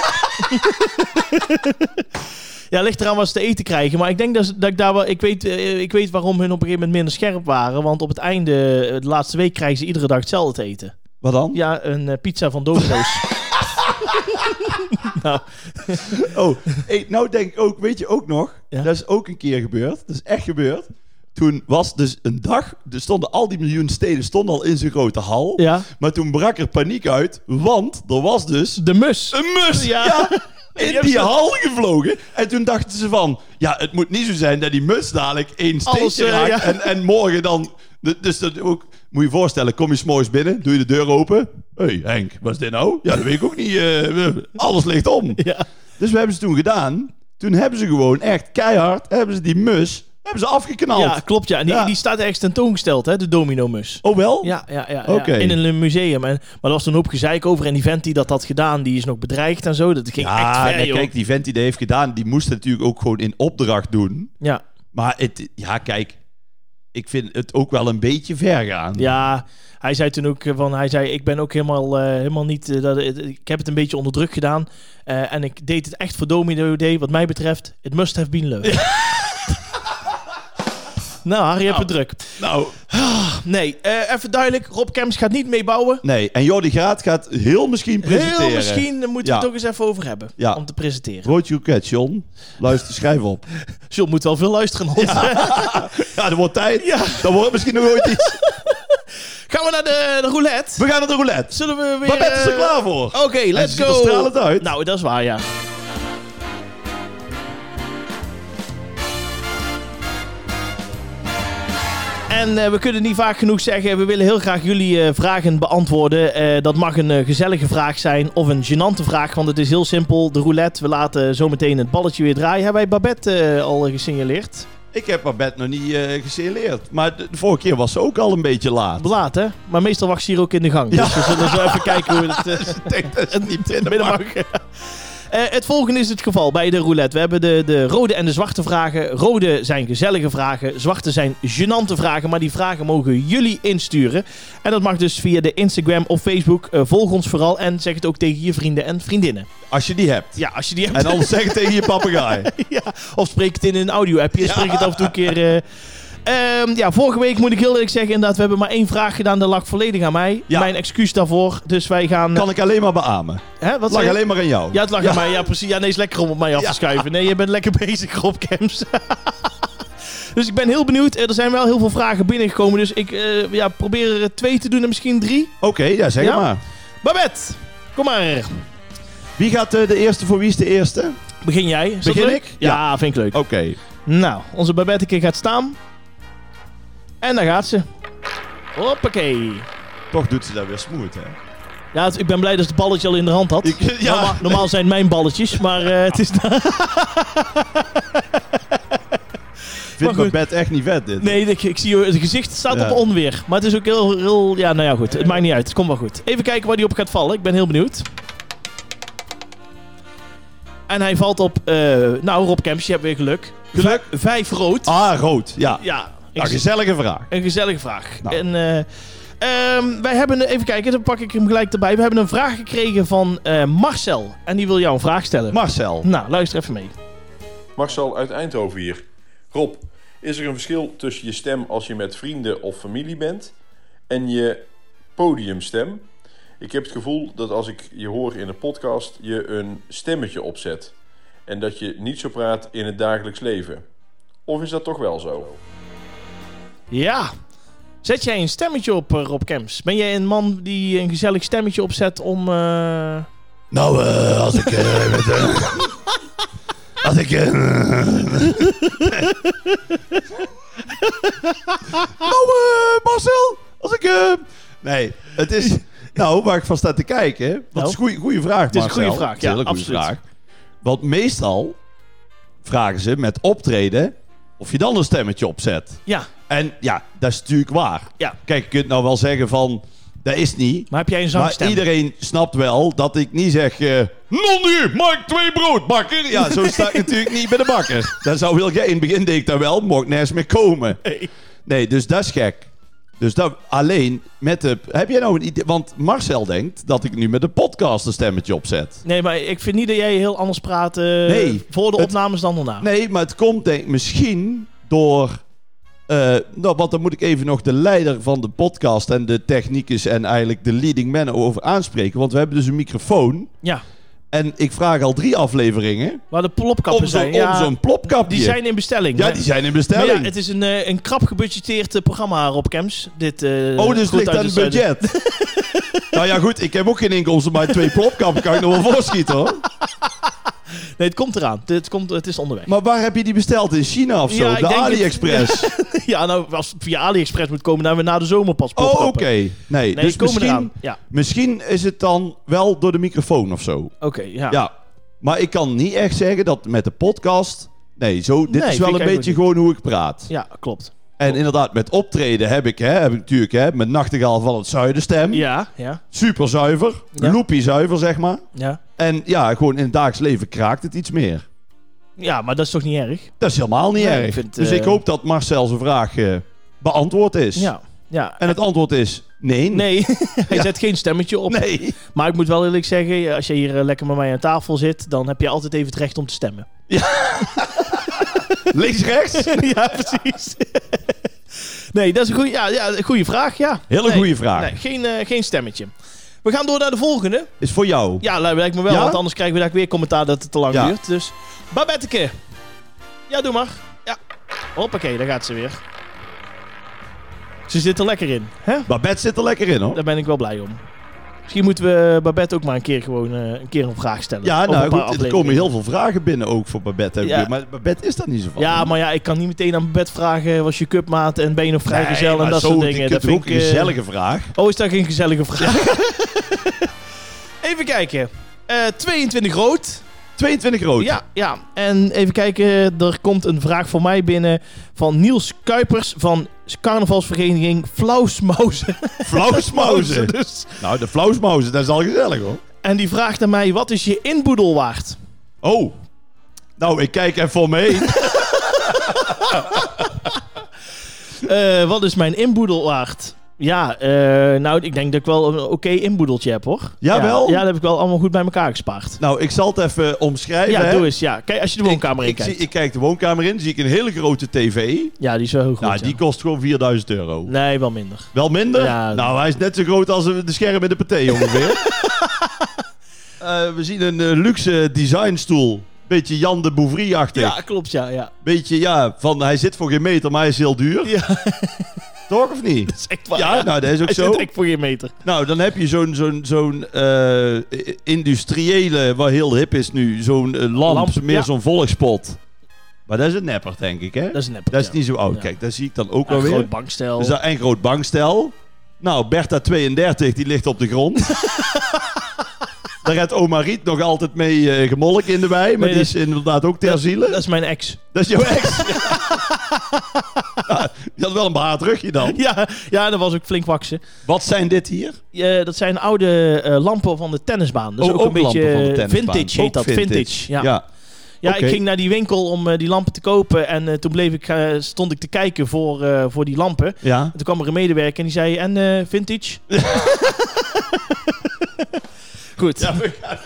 [LAUGHS] ja, ligt eraan wat ze te eten krijgen. Maar ik denk dat, dat ik daar wel... Ik weet, eh, ik weet waarom hun op een gegeven moment minder scherp waren. Want op het einde, eh, de laatste week, krijgen ze iedere dag hetzelfde te eten. Wat dan? Ja, een eh, pizza van Domino's. Nou, [LAUGHS] Oh, hey, nou denk ik ook, weet je ook nog? Ja? Dat is ook een keer gebeurd. Dat is echt gebeurd. Toen was dus een dag, er stonden al die miljoen steden stonden al in zijn grote hal. ja. Maar toen brak er paniek uit, want er was dus De mus. een mus Ja. [LAUGHS] in die hal gevlogen. En toen dachten ze van, ja, het moet niet zo zijn dat die mus dadelijk één steentje eh, raakt. ja. En, en morgen dan, dus dat ook, moet je je voorstellen, kom je s'morgens binnen, doe je de deur open. Hé hey, Henk, wat is dit nou? Ja, dat weet ik ook niet. eh, alles ligt om. [LAUGHS] Ja. Dus we hebben ze toen gedaan. Toen hebben ze gewoon echt keihard, hebben ze die mus, hebben ze afgeknald. ja, klopt ja. En die, Ja. die staat ergens tentoongesteld, hè, de domino-mus. Oh wel? Ja, ja, ja, in een museum. En, maar er was toen een hoop gezeik over. En die vent die dat had gedaan, die is nog bedreigd en zo. Dat ging echt Ja, ver, nee, kijk, die vent die dat heeft gedaan, die moest natuurlijk ook gewoon in opdracht doen. Ja, Maar het, ja, kijk, ik vind het ook wel een beetje ver gaan. ja, hij zei toen ook eh, van, hij zei, ik ben ook helemaal, eh, helemaal niet, eh, dat, ik heb het een beetje onder druk gedaan. En ik deed het echt voor Domino Day, wat mij betreft. It must have been love. [LAUGHS] nou, Harry, je hebt het druk. Nou, Nee, eh, even duidelijk, Rob Kems gaat niet meebouwen. nee. En Jordi Graat gaat heel misschien presenteren. Heel misschien, daar moeten we Ja. het toch eens even over hebben. Ja. Om te presenteren. Broodje Roket, John. Luister, schrijf op. [LAUGHS] John moet wel veel luisteren. [LAUGHS] Ja, er wordt tijd. Ja. Dan wordt misschien nog ooit iets. [LAUGHS] Gaan we naar de, de roulette? We gaan naar de roulette. Zullen we weer... Babette is er eh, klaar voor. Oké, let's ze ziet go. er stralend uit. Nou, dat is waar, ja. En eh, we kunnen niet vaak genoeg zeggen, we willen heel graag jullie eh, vragen beantwoorden. Eh, dat mag een gezellige vraag zijn of een gênante vraag, want het is heel simpel. De roulette, we laten zometeen het balletje weer draaien. Hebben wij Babette al gesignaleerd? Ik heb Babette nog niet gesignaleerd. Maar de, de vorige keer was ze ook al een beetje laat. Laat, hè? Maar meestal wacht ze hier ook in de gang. Ja. Dus we zullen zo even kijken hoe het... eh, [LAUGHS] Ik denk dat het niet Binnen mag. Eh, het volgende is het geval bij de roulette. We hebben de, de rode en de zwarte vragen. Rode zijn gezellige vragen. Zwarte zijn gênante vragen. Maar die vragen mogen jullie insturen. En dat mag dus via de Instagram of Facebook. Eh, volg ons vooral en zeg het ook tegen je vrienden en vriendinnen. Als je die hebt. Ja, als je die hebt. En anders zeg het tegen je papegaai. [LAUGHS] ja, of spreek het in een audio-appje. Spreek het af en toe een keer... eh. Ehm, ja, vorige week moet ik heel eerlijk zeggen, inderdaad, we hebben maar één vraag gedaan. Dat lag volledig aan mij. Ja. Mijn excuus daarvoor. Dus wij gaan... Kan ik alleen maar beamen. hè, wat lag alleen maar aan jou. Ja, het lag aan mij. Ja, precies. Ja, nee, is lekker om op mij af te schuiven. Nee, je bent lekker [LAUGHS] bezig, Rob Kems. [LAUGHS] dus ik ben heel benieuwd. Eh, Er zijn wel heel veel vragen binnengekomen. Dus ik eh, ja, probeer er twee te doen en misschien drie. Oké, ja, zeg maar. Babette, kom maar. Wie gaat eh, de eerste voor wie is de eerste? Begin jij? Begin ik? Ja, vind ik leuk. Oké. Nou, onze Babette gaat staan. En daar gaat ze. Hoppakee. Toch doet ze dat weer smooth, hè? Ja, het- ik ben blij dat ze het balletje al in de hand had. Ik- [LAUGHS] ja. Normaal, normaal zijn het mijn balletjes, maar eh, het is... Ik vind mijn bed echt niet vet, dit. Nee, ik, ik zie het gezicht staat Ja. op onweer. Maar het is ook heel, heel... Ja, nou ja, goed. Het maakt niet uit. Het komt wel goed. Even kijken waar die op gaat vallen. Ik ben heel benieuwd. En hij valt op... eh, nou, Rob Kemps, je hebt weer geluk. Geluk? Vijf rood. Ah, rood. Ja. Ja, Nou, gezellige vraag. een gezellige vraag. Nou. En eh, ehm, wij hebben... Even kijken, dan pak ik hem gelijk erbij. We hebben een vraag gekregen van eh, Marcel. En die wil jou een vraag stellen. Marcel. nou, luister even mee. Marcel uit Eindhoven hier. Rob, is er een verschil tussen je stem als je met vrienden of familie bent en je podiumstem. Ik heb het gevoel dat als ik je hoor in een podcast, je een stemmetje opzet. En dat je niet zo praat in het dagelijks leven. Of is dat toch wel zo? Ja. Zet jij een stemmetje op, eh, Rob Kemps? Ben jij een man die een gezellig stemmetje opzet om... eh, Nou, eh, als ik... [LAUGHS] met, als ik... [LAUGHS] nou, Marcel, als ik... nee, het is... Nou, waar ik van sta te kijken... Dat is een goeie vraag, Het is een goede vraag, ja, goede absoluut. vraag. Want meestal vragen ze met optreden... of je dan een stemmetje opzet. Ja, En ja, dat is natuurlijk waar. ja. Kijk, je kunt nou wel zeggen van... Dat is niet. Maar heb jij een Maar zangstem? iedereen snapt wel dat ik niet zeg... eh Nonnu, maak twee brood, bakker. Ja, zo sta ik [LAUGHS] natuurlijk niet bij de bakker. Dat zou heel gek. In het begin deed ik dat wel, mocht nergens meer komen. Nee. Nee, dus dat is gek. Dus dat alleen met de... Heb jij nou een idee? Want Marcel denkt dat ik nu met de podcast een stemmetje opzet. Nee, maar ik vind niet dat jij heel anders praat eh, Nee, voor de het- opnames dan daarna. Nee, maar het komt denk ik misschien door... eh, nou, want dan moet ik even nog de leider van de podcast en de technicus en eigenlijk de leading man over aanspreken. Want we hebben dus een microfoon. Ja, En ik vraag al drie afleveringen waar de plopkappen om zijn. Ja, om zo'n plopkapje. die zijn in bestelling. ja, hè? die zijn in bestelling. ja, het is een, eh, een krap gebudgeteerd eh, programma, Rob Kems. Dit, oh, dus ligt aan het budget. [LAUGHS] nou ja, goed. Ik heb ook geen inkomsten, maar twee plopkappen kan ik nog wel voorschieten hoor. Nee, het komt eraan. Het, komt, het is onderweg. Maar waar heb je die besteld? In China of zo? Ja, ik de denk het- AliExpress? [LAUGHS] ja, nou, als het via AliExpress moet komen, dan we na de zomer pas oh, oké. Nee, Nee, dus misschien. Ja, misschien is het dan wel door de microfoon of zo. oké. ja. Ja. Maar ik kan niet echt zeggen dat met de podcast... Nee, zo, dit Nee, is wel een beetje gewoon hoe ik praat. Ja, klopt. En inderdaad, met optreden heb ik, hè, heb ik natuurlijk hè, met Nachtegaal van het Zuiden stem. Ja, ja, Super zuiver. Ja. Loopie zuiver, zeg maar. ja. En ja, gewoon in het dagelijks leven kraakt het iets meer. Ja, maar dat is toch niet erg? Dat is helemaal niet Nee, erg. ik vind, dus eh, ik hoop dat Marcel zijn vraag eh, beantwoord is. Ja. ja. En het antwoord is nee. Nee, [LAUGHS] [LAUGHS] hij Ja. zet geen stemmetje op. Nee. Maar ik moet wel eerlijk zeggen, als je hier eh, lekker met mij aan tafel zit, dan heb je altijd even het recht om te stemmen. [LAUGHS] [LAUGHS] Links, rechts. [LAUGHS] ja, precies. nee, dat is een goede ja, ja, goede vraag, ja. Hele Nee, goede vraag. Nee, geen, eh, geen stemmetje. We gaan door naar de volgende. Is voor jou. Ja, lijkt lijkt me wel, Ja? want anders krijgen we daar weer commentaar dat het te lang Ja. duurt. Dus, Babetteke. Ja, doe maar. Ja. Hoppakee, daar gaat ze weer. Ze zit er lekker in, hè? Babette zit er lekker in hoor. Daar ben ik wel blij om. Misschien moeten we Babette ook maar een keer gewoon eh, een keer een vraag stellen. Ja, nou goed, er komen heel veel vragen binnen ook voor Babette. heb Ja. Maar Babette is daar niet zo van. Ja, maar ja, ik kan niet meteen aan Babette vragen, was je cupmaat en ben je nog vrijgezel Nee, en dat zo, soort dingen. Dat vind ook een eh, gezellige vraag. Oh, is dat geen gezellige vraag? [LAUGHS] Even kijken. Eh 22 rood. 22 rood. Ja, ja. En even kijken, er komt een vraag voor mij binnen van Niels Kuipers van carnavalsvereniging Flausmauzen. Flausmauzen. [LAUGHS] Dus. Nou, de flausmauzen, dat is al gezellig hoor. En die vraagt aan mij, wat is je inboedel waard? Oh. Nou, ik kijk even om me heen. [LAUGHS] Eh, wat is mijn inboedel waard? Ja, eh, nou, ik denk dat ik wel een oké inboedeltje heb, hoor. Jawel? Ja, ja, dat heb ik wel allemaal goed bij elkaar gespaard. nou, ik zal het even omschrijven. Ja, hè. doe eens. Ja. Kijk, als je de woonkamer ik, in ik, zie, kijkt. ik kijk de woonkamer in, zie ik een hele grote tv. Ja, die is wel heel goed. nou, ja. die kost gewoon 4000 euro. Nee, wel minder. Wel minder? Ja. Nou, hij is net zo groot als de scherm in de paté ongeveer. [LAUGHS] Eh, we zien een eh, luxe designstoel. Beetje Jan de Bouvry-achtig. Ja, klopt, ja. ja. Beetje, ja, van hij zit voor geen meter, maar hij is heel duur. Ja, [LAUGHS] Toch of niet? [LAUGHS] dat is echt waar. Ja, nou, dat is ook Hij zo. zit echt voor geen meter. Nou, dan heb je zo'n zo'n zo'n eh, industriële, wat heel hip is nu, zo'n eh, lamp, Lamp, meer ja. zo'n volkspot. Maar dat is een nepper, denk ik, hè? Dat is een nepper, Dat is ja. niet zo oud. Kijk, dat zie ik dan ook Een wel weer. groot bankstel. Dus dat een groot bankstel. Nou, Bertha 32, die ligt op de grond. [LAUGHS] Daar redt oma Riet nog altijd mee eh, gemolk in de wei. Maar Nee, die dat- is inderdaad ook ter dat, ziele. dat is mijn ex. Dat is jouw ex. [LAUGHS] Ja, die had wel een behaard rugje dan. Ja, ja, dat was ook flink waksen. Wat zijn dit hier? Eh, dat zijn oude eh, lampen van de tennisbaan. Dus Oh, ook, een ook lampen beetje van de tennisbaan. vintage heet dat. Vintage. Ja. Ja. Ja. ik ging naar die winkel om eh, die lampen te kopen. En eh, toen bleef ik, eh, stond ik te kijken voor, eh, voor die lampen. ja. En toen kwam er een medewerker en die zei, en eh, vintage? [LAUGHS] Goed. Ja, we gaan,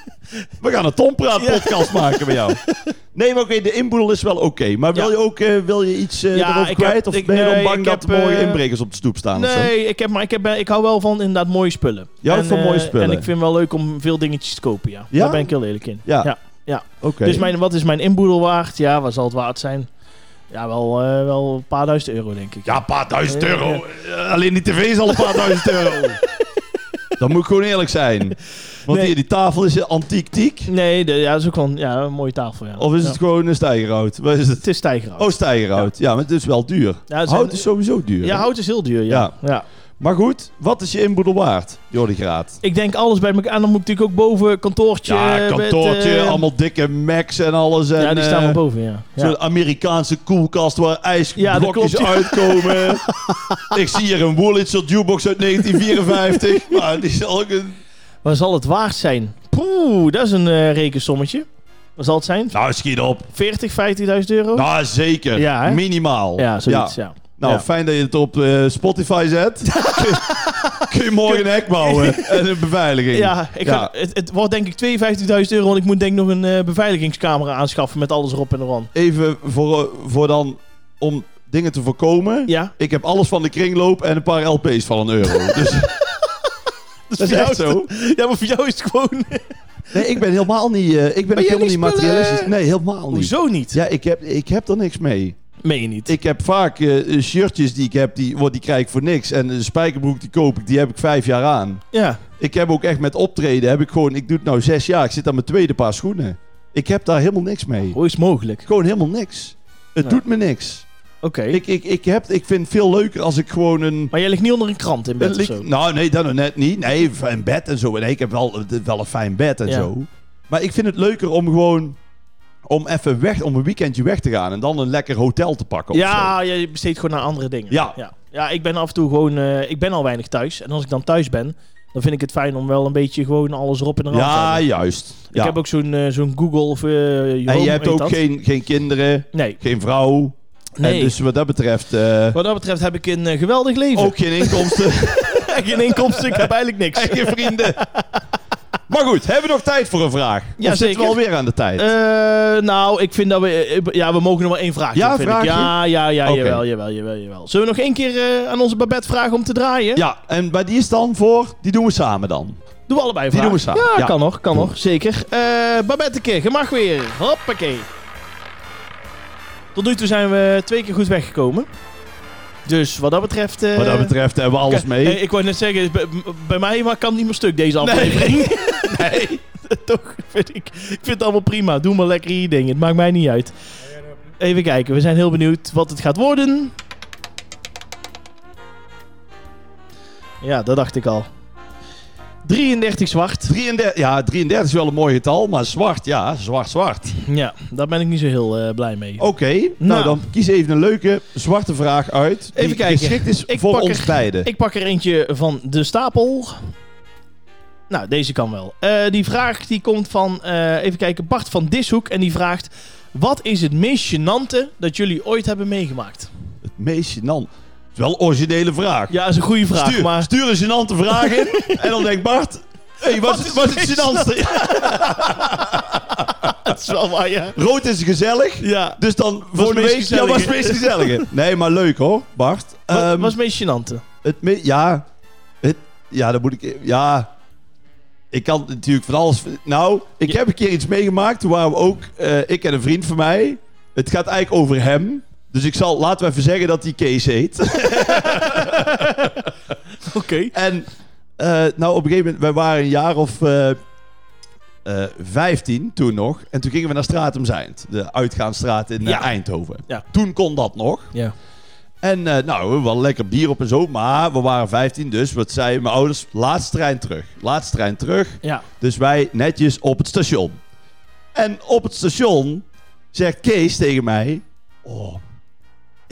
[LAUGHS] we gaan een Tompraat podcast maken bij jou. [LAUGHS] Nee, maar oké, de inboedel is wel oké. Maar wil Ja. je ook eh, wil je iets Ja, ik kwijt? heb- of ik- ben je dan bang dat heb, er morgen eh, inbrekers op de stoep staan? Nee, ik, heb, maar ik, heb, ik hou wel van inderdaad mooie spullen. Houdt van mooie spullen? En ik vind wel leuk om veel dingetjes te kopen, ja. Ja? Daar ben ik heel eerlijk in. Ja. ja. Oké. Dus mijn, wat is mijn inboedel waard? Ja, wat zal het waard zijn? Ja, wel, wel een paar duizend euro, denk ik. Ja, een paar duizend Ja, ja, euro. Alleen die tv is al een paar duizend euro. [LAUGHS] Dan moet ik gewoon eerlijk zijn. Want Nee. hier, die tafel is antiek tiek. Nee, de, ja, dat is ook wel een, ja, een mooie tafel, ja. Of is het Ja. gewoon een stijgerhout? Wat is het? Het is stijgerhout. Oh, stijgerhout. Ja, maar het is wel duur. Ja, Hout is sowieso duur. ja, hout is heel duur, ja. ja. Maar goed, wat is je inboedel waard, Jordi Graat? Ik denk alles bij elkaar. En dan moet ik natuurlijk ook boven kantoortje. Ja, met, kantoortje, eh, allemaal dikke Macs en alles. En, ja, die staan eh, wel boven, ja. ja. Zo'n Amerikaanse koelkast waar ijsblokjes ja. uitkomen. [LAUGHS] ik zie hier een Wurlitzer jukebox uit 1954. [LAUGHS] maar die is ook een... Wat zal het waard zijn? Poeh, dat is een eh, rekensommetje. Wat zal het zijn? Nou, schiet op. 40, 50.000 euro? Nou, zeker. Ja? Minimaal. ja, zoiets, ja. Nou, Ja. fijn dat je het op eh, Spotify zet. [LAUGHS] kun, je, kun je morgen een hek bouwen en een beveiliging. Ja, ik Ja. Ga, het, het wordt denk ik 52.000 euro, want ik moet denk ik nog een eh, beveiligingscamera aanschaffen met alles erop en eraan. Even voor, voor dan, om dingen te voorkomen. Ja, Ik heb alles van de kringloop en een paar LP's van een euro. [LAUGHS] Dus dat is echt zo. Ja, maar voor jou is het gewoon... Nee, ik ben helemaal niet, eh, ik ben helemaal niet materialistisch. Nee, helemaal niet. Hoezo niet? Ja, ik heb, ik heb er niks mee. Meen je niet? Ik heb vaak eh, shirtjes die ik heb, die, wordt- die krijg ik voor niks. En de spijkerbroek die koop ik, die heb ik vijf jaar aan. Ja. Ik heb ook echt met optreden, heb ik gewoon, ik doe het nou zes jaar. Ik zit aan mijn tweede paar schoenen. Ik heb daar helemaal niks mee. Hoe is mogelijk? Gewoon helemaal niks. Het doet me niks. Oké. Ik, ik, ik, heb, ik vind het veel leuker als ik gewoon een... Maar jij ligt niet onder een krant in bed of zo? nou, nee, dat nog net niet. Nee, een bed en zo. Nee, ik heb wel, wel een fijn bed en Ja. zo. Maar ik vind het leuker om gewoon... Om even weg, om een weekendje weg te gaan. En dan een lekker hotel te pakken. zo. Ja, je besteedt gewoon naar andere dingen. Ja. ja. Ja, ik ben af en toe gewoon... eh, ik ben al weinig thuis. En als ik dan thuis ben, dan vind ik het fijn om wel een beetje gewoon alles erop en eraan te Ja, hebben. juist. Ik Ja. heb ook zo'n eh, zo'n Google of uh, en je hebt ook geen, geen kinderen, Nee, geen vrouw. nee. En dus wat dat betreft eh, Wat dat betreft heb ik een eh, geweldig leven. ook geen inkomsten [LAUGHS] geen inkomsten, ik heb eigenlijk niks. [LAUGHS] en geen vrienden. Maar goed, hebben we nog tijd voor een vraag? Ja, of zitten we alweer aan de tijd? Eh, nou, ik vind dat we... eh, Ja, we mogen nog maar één vraag Ja, vind vraagje? ik. Ja, ja, ja, Oké. jawel, jawel, jawel, jawel. Zullen we nog één keer eh, aan onze Babette vragen om te draaien? ja, en bij die is dan voor, die doen we samen dan. Doen we allebei Die vragen? doen we samen. Ja, Ja. kan nog, kan nog, zeker. Eh Babette, je mag weer. Hoppakee. Tot nu toe zijn we twee keer goed weggekomen. Dus wat dat betreft... eh, Wat dat betreft hebben we alles mee. ik wou net zeggen, bij, bij mij maar kan niet meer stuk deze aflevering. [LAUGHS] nee. [LAUGHS] Toch vind ik, ik vind het allemaal prima. Doe maar lekker je ding. Het maakt mij niet uit. Even kijken, we zijn heel benieuwd wat het gaat worden. Ja, dat dacht ik al. 33 zwart. 33, ja, 33 is wel een mooi getal, maar zwart, ja, zwart, zwart. Ja, daar ben ik niet zo heel eh, blij mee. Oké, nou. Nou. dan kies even een leuke zwarte vraag uit. Die Even kijken. geschikt is Ik voor pak ons er- beiden. Ik pak er eentje van de stapel. Nou, deze kan wel. Eh, die vraag die komt van, eh, even kijken, Bart van Dishoek. En die vraagt, wat is het meest gênante dat jullie ooit hebben meegemaakt? Het meest gênant. Het is wel een originele vraag. Ja, dat is een goede vraag, stuur, maar... stuur een gênante vraag in. en dan denkt Bart... Hey, wat, is, wat is het gênantste? [LAUGHS] Dat is wel waar, ja. Rood is gezellig. Ja. Dus dan week... Ja, wat is het meest gezellige? Nee, maar leuk hoor, Bart. Wat Ehm, was het meest gênante? Het me- ja, het, ja, dan moet ik... Ja, ik kan natuurlijk van alles... Nou, ik Ja. heb een keer iets meegemaakt. Toen waren we ook... eh, ik en een vriend van mij. Het gaat eigenlijk over hem. Dus ik zal... Laten we even zeggen dat hij Kees heet. [LAUGHS] Oké. en eh, nou, op een gegeven moment... Wij waren een jaar of... eh eh, 15 toen nog. En toen gingen we naar Stratum Zijnd. De uitgaansstraat in eh, Ja. Eindhoven. Ja. Toen kon dat nog. Ja. En eh, nou, wel lekker bier op en zo. Maar we waren 15, dus wat zeiden mijn ouders? Laatste trein terug. Laatste trein terug. Ja. Dus wij netjes op het station. En op het station zegt Kees tegen mij... Oh,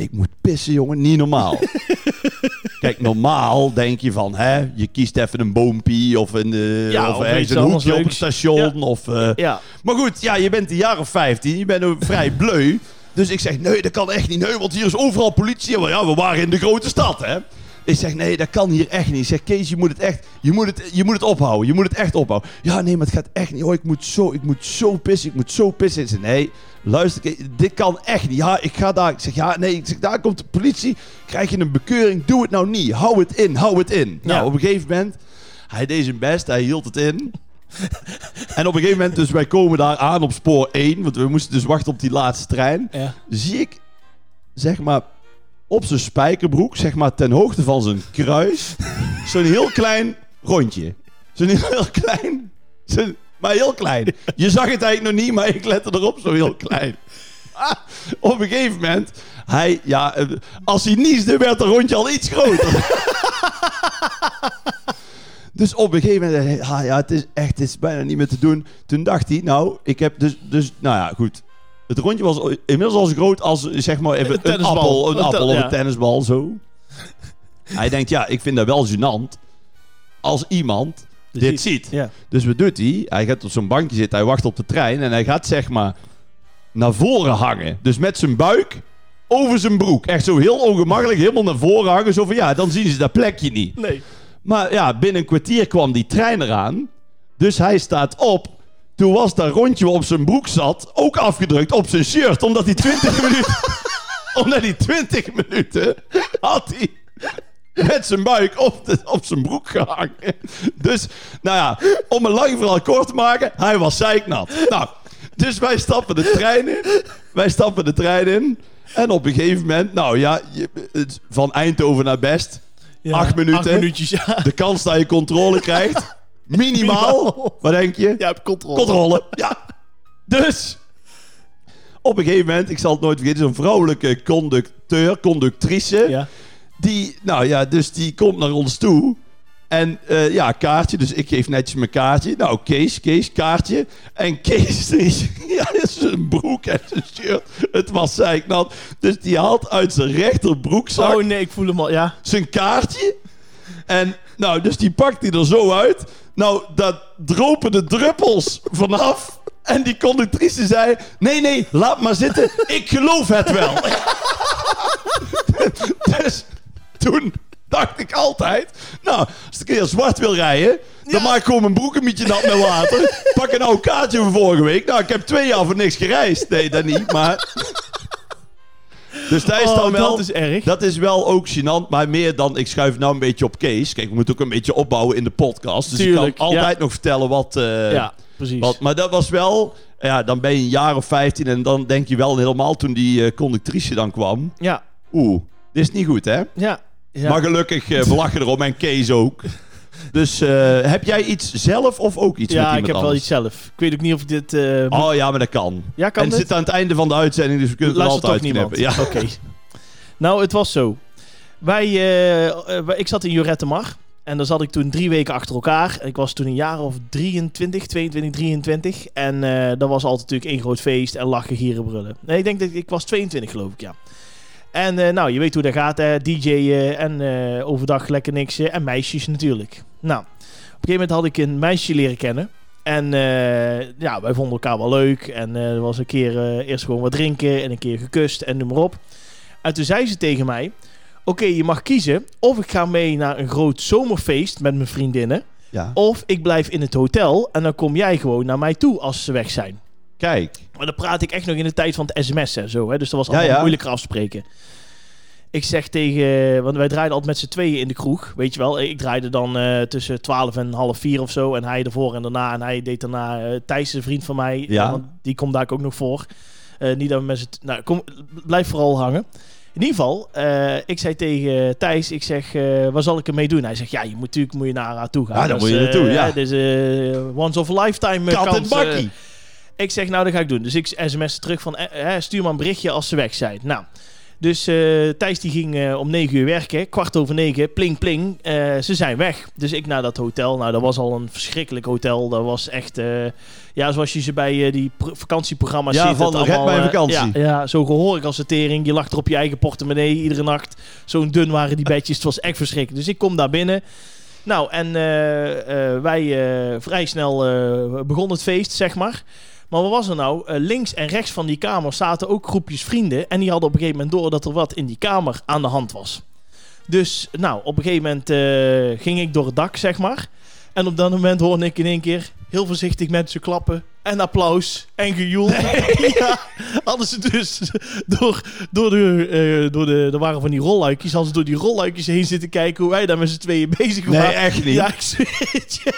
ik moet pissen, jongen. Niet normaal. [LAUGHS] Kijk, normaal denk je van... Hè, je kiest even een boompie of een, Ja, of of ergens een hoekje op het station. Of, eh, Ja. maar goed, ja, je bent een jaar of 15. Je bent vrij [LAUGHS] bleu. Dus ik zeg, nee, dat kan echt niet. Nee, want hier is overal politie. Maar ja, we waren in de grote stad, hè. Ik zeg, nee, dat kan hier echt niet. Ik zeg, Kees, je moet het echt, je moet het, je moet het ophouden. Je moet het echt ophouden. Ja, nee, maar het gaat echt niet. Oh, ik moet zo, ik moet zo pissen. Ik moet zo pissen. Ik zeg, nee, luister, dit kan echt niet. Ja, ik ga daar. Ik zeg, ja, nee. Ik zeg, daar komt de politie. Krijg je een bekeuring? Doe het nou niet. Hou het in, hou het in. Ja. Nou, op een gegeven moment, hij deed zijn best. Hij hield het in. [LAUGHS] en op een gegeven moment, dus wij komen daar aan op spoor 1. Want we moesten dus wachten op die laatste trein. Ja. Zie ik, zeg maar, op zijn spijkerbroek, zeg maar ten hoogte van zijn kruis, [LAUGHS] zo'n heel klein rondje. Zo'n heel klein, zo'n- maar heel klein. Je zag het eigenlijk nog niet, maar ik lette erop, zo heel klein. Ah, op een gegeven moment, hij, ja, eh, als hij niesde, werd het rondje al iets groter. [LAUGHS] Dus op een gegeven moment, ah, ja, het is echt, het is bijna niet meer te doen. Toen dacht hij, nou, ik heb dus, dus, nou ja, goed. Het rondje was inmiddels al zo groot als, zeg maar, even Een appel, een Een appel of ja. een tennisbal, zo. hij denkt, ja, ik vind dat wel gênant als iemand Dit ziet. Ja. Dus wat doet hij? Hij gaat op zo'n bankje zitten, hij wacht op de trein en hij gaat, zeg maar, naar voren hangen. Dus met zijn buik over zijn broek. Echt zo heel ongemakkelijk, helemaal naar voren hangen. Zo van, ja, dan zien ze dat plekje niet. Nee. Maar ja, binnen een kwartier kwam die trein eraan. Dus hij staat op. Toen was dat rondje op zijn broek zat ook afgedrukt op zijn shirt. Omdat hij 20 [LAUGHS] minuten... [LAUGHS] omdat hij 20 minuten had hij met zijn buik op, de, op zijn broek gehangen. Dus, nou ja, om een lang verhaal kort te maken, hij was zeiknat. Nou, dus wij stappen de trein in. Wij stappen de trein in. En op een gegeven moment, nou ja, je, het- van Eindhoven naar Best. Ja, Acht minuten. Acht minuutjes, ja. De kans dat je controle krijgt, minimaal. Minimaal. Wat denk je? Ja, heb controle. Controle, ja. Dus, op een gegeven moment, ik zal het nooit vergeten, zo'n vrouwelijke conducteur, conductrice. Ja. Die, nou ja, dus die komt naar ons toe. En eh, ja, kaartje. Dus ik geef netjes mijn kaartje. Nou, Kees, Kees, kaartje. En Kees, [LAUGHS] die, ja, zijn broek en zijn shirt. Het was zeiknat. Dus die haalt uit zijn rechterbroekzak Oh nee, ik voel hem al. Ja. zijn kaartje. En nou, dus die pakt hij er zo uit. Nou, dat dropen de druppels vanaf. En die conductrice zei: Nee, nee, laat maar zitten. Ik geloof het wel. [LAUGHS] dus toen dacht ik altijd: Nou, als ik een keer zwart wil rijden. Dan maak ik gewoon mijn broek een beetje nat met water. [LAUGHS] Pak een oude kaartje van vorige week. Nou, ik heb twee jaar voor niks gereisd. Nee, dat niet. Maar. [LAUGHS] Dus daar is Oh, dan wel. dat is erg. Dat is wel ook gênant, maar meer dan ik schuif nou een beetje op Kees. Kijk, we moeten ook een beetje opbouwen in de podcast. Dus Tuurlijk, ik kan altijd nog vertellen wat, eh, ja, precies. wat. Maar dat was wel, ja, dan ben je een jaar of 15 en dan denk je wel helemaal toen die eh, conductrice dan kwam. Ja, Oeh, dit is niet goed, hè? ja. Ja. Maar gelukkig eh lachen erom en Kees ook. Dus eh, heb jij iets zelf of ook iets met ja, iemand ik heb wel iets zelf. Ik weet ook niet of ik dit... eh, moet- Oh ja, maar dat kan. ja, kan en het zit aan het einde van de uitzending, dus we kunnen het er Luistert altijd toch niemand? Ja. Oké. Nou, het was zo. Wij, ik zat in Jorette Mar. En daar zat ik toen drie weken achter elkaar. Ik was toen een jaar of 23, 22, 23. En dat was altijd natuurlijk één groot feest en lachen, gieren, brullen. Nee, ik denk dat ik was 22 geloof ik, ja. En eh, nou, je weet hoe dat gaat, hè. DJ'en en eh, overdag lekker niksen. En meisjes natuurlijk. Nou, op een gegeven moment had ik een meisje leren kennen. En eh, ja, wij vonden elkaar wel leuk. En eh, er was een keer eh, eerst gewoon wat drinken en een keer gekust en noem maar op. En toen zei ze tegen mij: Oké, je mag kiezen of ik ga mee naar een groot zomerfeest met mijn vriendinnen. Ja. Of ik blijf in het hotel en dan kom jij gewoon naar mij toe als ze weg zijn. Kijk. Maar dan praat ik echt nog in de tijd van het sms en zo. Hè? Dus dat was Ja, allemaal ja. moeilijker afspreken. Ik zeg tegen... Want wij draaiden altijd met z'n tweeën in de kroeg. Weet je wel. Ik draaide dan eh, tussen 12 en half vier of zo. En hij ervoor en daarna. En hij deed daarna... eh Thijs, een vriend van mij. Ja. eh, want die komt daar ook nog voor. Niet dat we met z'n... Nou, kom, blijf vooral hangen. In ieder geval, ik zei tegen Thijs, ik zeg, eh waar zal ik ermee doen? Hij zegt, ja, je moet natuurlijk moet je naar haar toe gaan. Ja, daar Dat moet je naartoe, eh, ja. eh, once of a lifetime Kat en kans. bakkie. Ik zeg, nou, dat ga ik doen. Dus ik sms terug van, eh, eh, stuur maar een berichtje als ze weg zijn. Nou, dus eh, Thijs die ging om 9 uur werken. Kwart over 9, pling pling. ze zijn weg. Dus ik naar dat hotel. Nou, dat was al een verschrikkelijk hotel. Dat was echt, ja, zoals je ze bij die pro- vakantieprogramma's Ja, ziet. van het allemaal, Mijn Vakantie. Ja, ja, zo gehorig als een tering. Je lag er op je eigen portemonnee iedere nacht. Zo'n dun waren die bedjes. Het was echt verschrikkelijk. Dus ik kom daar binnen. Nou, en wij vrij snel begon het feest, zeg maar. Maar wat was er nou? Eh, links en rechts van die kamer zaten ook groepjes vrienden. En die hadden op een gegeven moment door dat er wat in die kamer aan de hand was. Dus, nou, op een gegeven moment eh, ging ik door het dak, zeg maar. En op dat moment hoorde ik in één keer heel voorzichtig mensen klappen. En applaus. En gejoel. [LAUGHS] Ja, hadden ze dus door, door, de, eh, door de... Er waren van die rolluikjes. Hadden ze door die rolluikjes heen zitten kijken... hoe wij daar met z'n tweeën bezig Nee, waren. echt niet. Ja, ik zweer het je.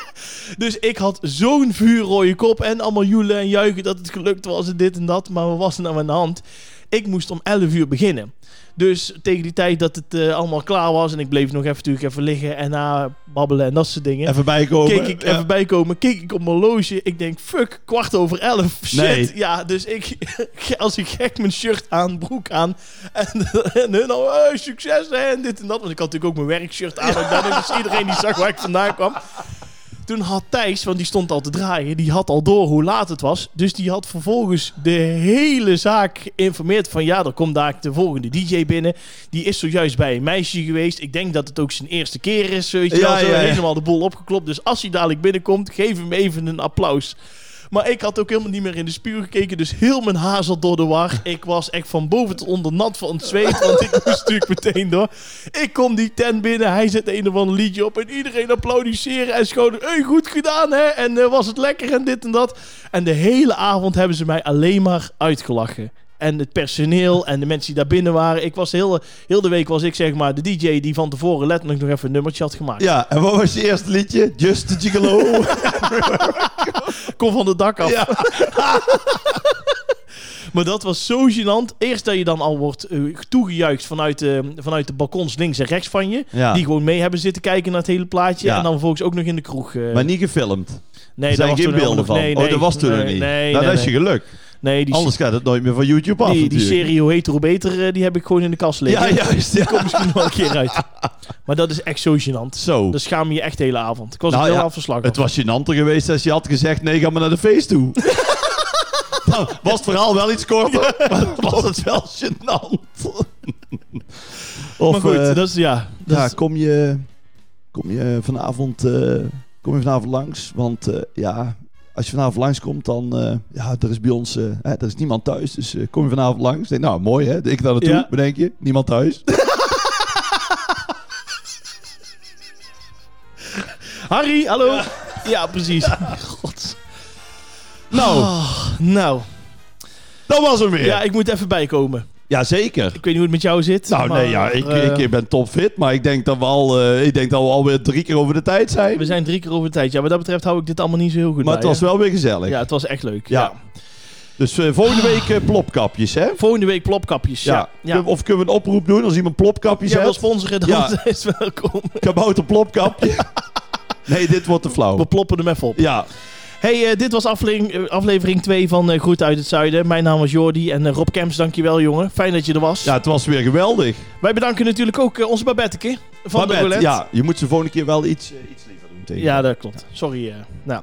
Dus ik had zo'n vuurrode kop. En allemaal joelen en juichen dat het gelukt was en dit en dat. Maar wat was er nou aan de hand? Ik moest om 11 uur beginnen. Dus tegen die tijd dat het eh, allemaal klaar was... en ik bleef nog even, natuurlijk even liggen en na babbelen en dat soort dingen... Even bijkomen. Keek ik Ja. even bijkomen, keek ik op mijn horloge. Ik denk, fuck, kwart over elf. Shit. Nee. Ja, dus ik, [LAUGHS] als ik gek mijn shirt aan, broek aan. En, [LAUGHS] en hun al, "Hey, succes hè, en dit en dat. Want ik had natuurlijk ook mijn werkshirt aan. ook daar, dus iedereen die zag waar ik vandaan kwam. Toen had Thijs, want die stond al te draaien, die had al door hoe laat het was. Dus die had vervolgens de hele zaak geïnformeerd van ja, er komt daar de volgende DJ binnen. Die is zojuist bij een meisje geweest. Ik denk dat het ook zijn eerste keer is, weet je Ja, wel. Zo ja, ja. helemaal de boel opgeklopt. Dus als hij dadelijk binnenkomt, geef hem even een applaus. Maar ik had ook helemaal niet meer in de spiegel gekeken. Dus heel mijn haar zat door de war. [LAUGHS] Ik was echt van boven tot onder nat van het zweet. Want ik moest natuurlijk meteen door. Ik kom die tent binnen. Hij zet een of ander liedje op. En iedereen applaudisseren. En schoten. Hey, goed gedaan hè. En eh, was het lekker en dit en dat. En de hele avond hebben ze mij alleen maar uitgelachen. En het personeel en de mensen die daar binnen waren. Ik was heel, heel de week was ik zeg maar de DJ die van tevoren letterlijk nog even een nummertje had gemaakt. Ja, en wat was je eerste liedje? Just the Gigolo. [LAUGHS] Kom van het dak af. ja. [LAUGHS] Maar dat was zo gênant. Eerst dat je dan al wordt eh, toegejuicht vanuit, de vanuit de balkons links en rechts van je. Ja. Die gewoon mee hebben zitten kijken naar het hele plaatje. Ja. En dan vervolgens ook nog in de kroeg. eh, Maar niet gefilmd. nee, er zijn was geen van. Nee, oh, dat was toen nee, nog niet. Nou, dat is je geluk. Nee, die, Anders gaat het nooit meer van YouTube af die, die serie Hoe Heter Hoe Beter, eh, die heb ik gewoon in de kast liggen. Ja, juist. Die komt misschien wel een keer uit. [LAUGHS] Maar dat is echt zo gênant. Zo. Dat schaam je je echt de hele avond. Ik was Nou er heel ja. Het was gênanter geweest als je had gezegd... nee, ga maar naar de feest toe. Dan [LAUGHS] was het verhaal wel iets korter, maar was het wel gênant. of, maar goed, dat is ja. Dat ja, kom je, kom je vanavond, eh, kom je vanavond langs? Want ja, als je vanavond langskomt, dan, eh, ja, er is bij ons, eh, hè, er is niemand thuis, dus eh, kom je vanavond langs? Denk, nou, mooi hè, ik daar naartoe, Ja. bedenk je, niemand thuis. [LAUGHS] Harry, hallo. Ja, precies. [LAUGHS] God. nou, Ah, nou, dat was hem weer. ja, Ja, ik moet even bijkomen. Zeker. Ik weet niet hoe het met jou zit. Nou, maar, nee, ja, ik, eh, ik ben topfit, maar ik denk dat we al, eh, ik denk dat we alweer drie keer over de tijd zijn. we zijn drie keer over de tijd. Ja, wat dat betreft hou ik dit allemaal niet zo heel goed maar het was hè. wel weer gezellig. Ja, het was echt leuk. Ja. Ja. Dus eh, volgende week plopkapjes, hè? Volgende week plopkapjes. Ja. ja. Of kunnen we een oproep doen als iemand plopkapjes Jij wil heeft? sponsoren, dan Ja. [LAUGHS] is welkom. Kabouter plopkapje. [LAUGHS] nee, dit wordt te flauw. We ploppen hem even op. Ja, Hey, eh, dit was aflevering, eh, aflevering 2 van eh Groet uit het Zuiden. Mijn naam was Jordi en Rob Kemps, dankjewel jongen. Fijn dat je er was. ja, het was weer geweldig. Wij bedanken natuurlijk ook onze Babetteke van de roulette. ja, je moet ze volgende keer wel iets, iets liever doen tegen. Ja, dat klopt. Sorry. nou.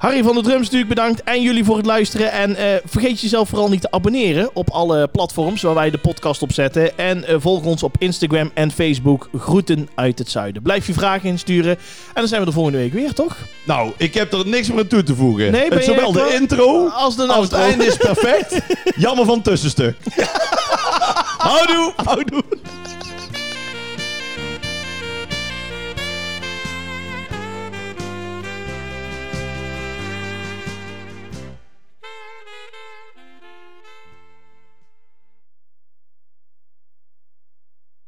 Harry van de Drums natuurlijk bedankt. En jullie voor het luisteren. En eh, vergeet jezelf vooral niet te abonneren op alle platforms waar wij de podcast op zetten. En eh, volg ons op Instagram en Facebook. Groeten uit het zuiden. Blijf je vragen insturen. En dan zijn we de volgende week weer, toch? Nou, ik heb er niks meer aan toe te voegen. Nee, ben Zowel de intro Als de als het einde is perfect. [LAUGHS] Jammer van tussenstuk. [LAUGHS] Houdoe! Houdoe.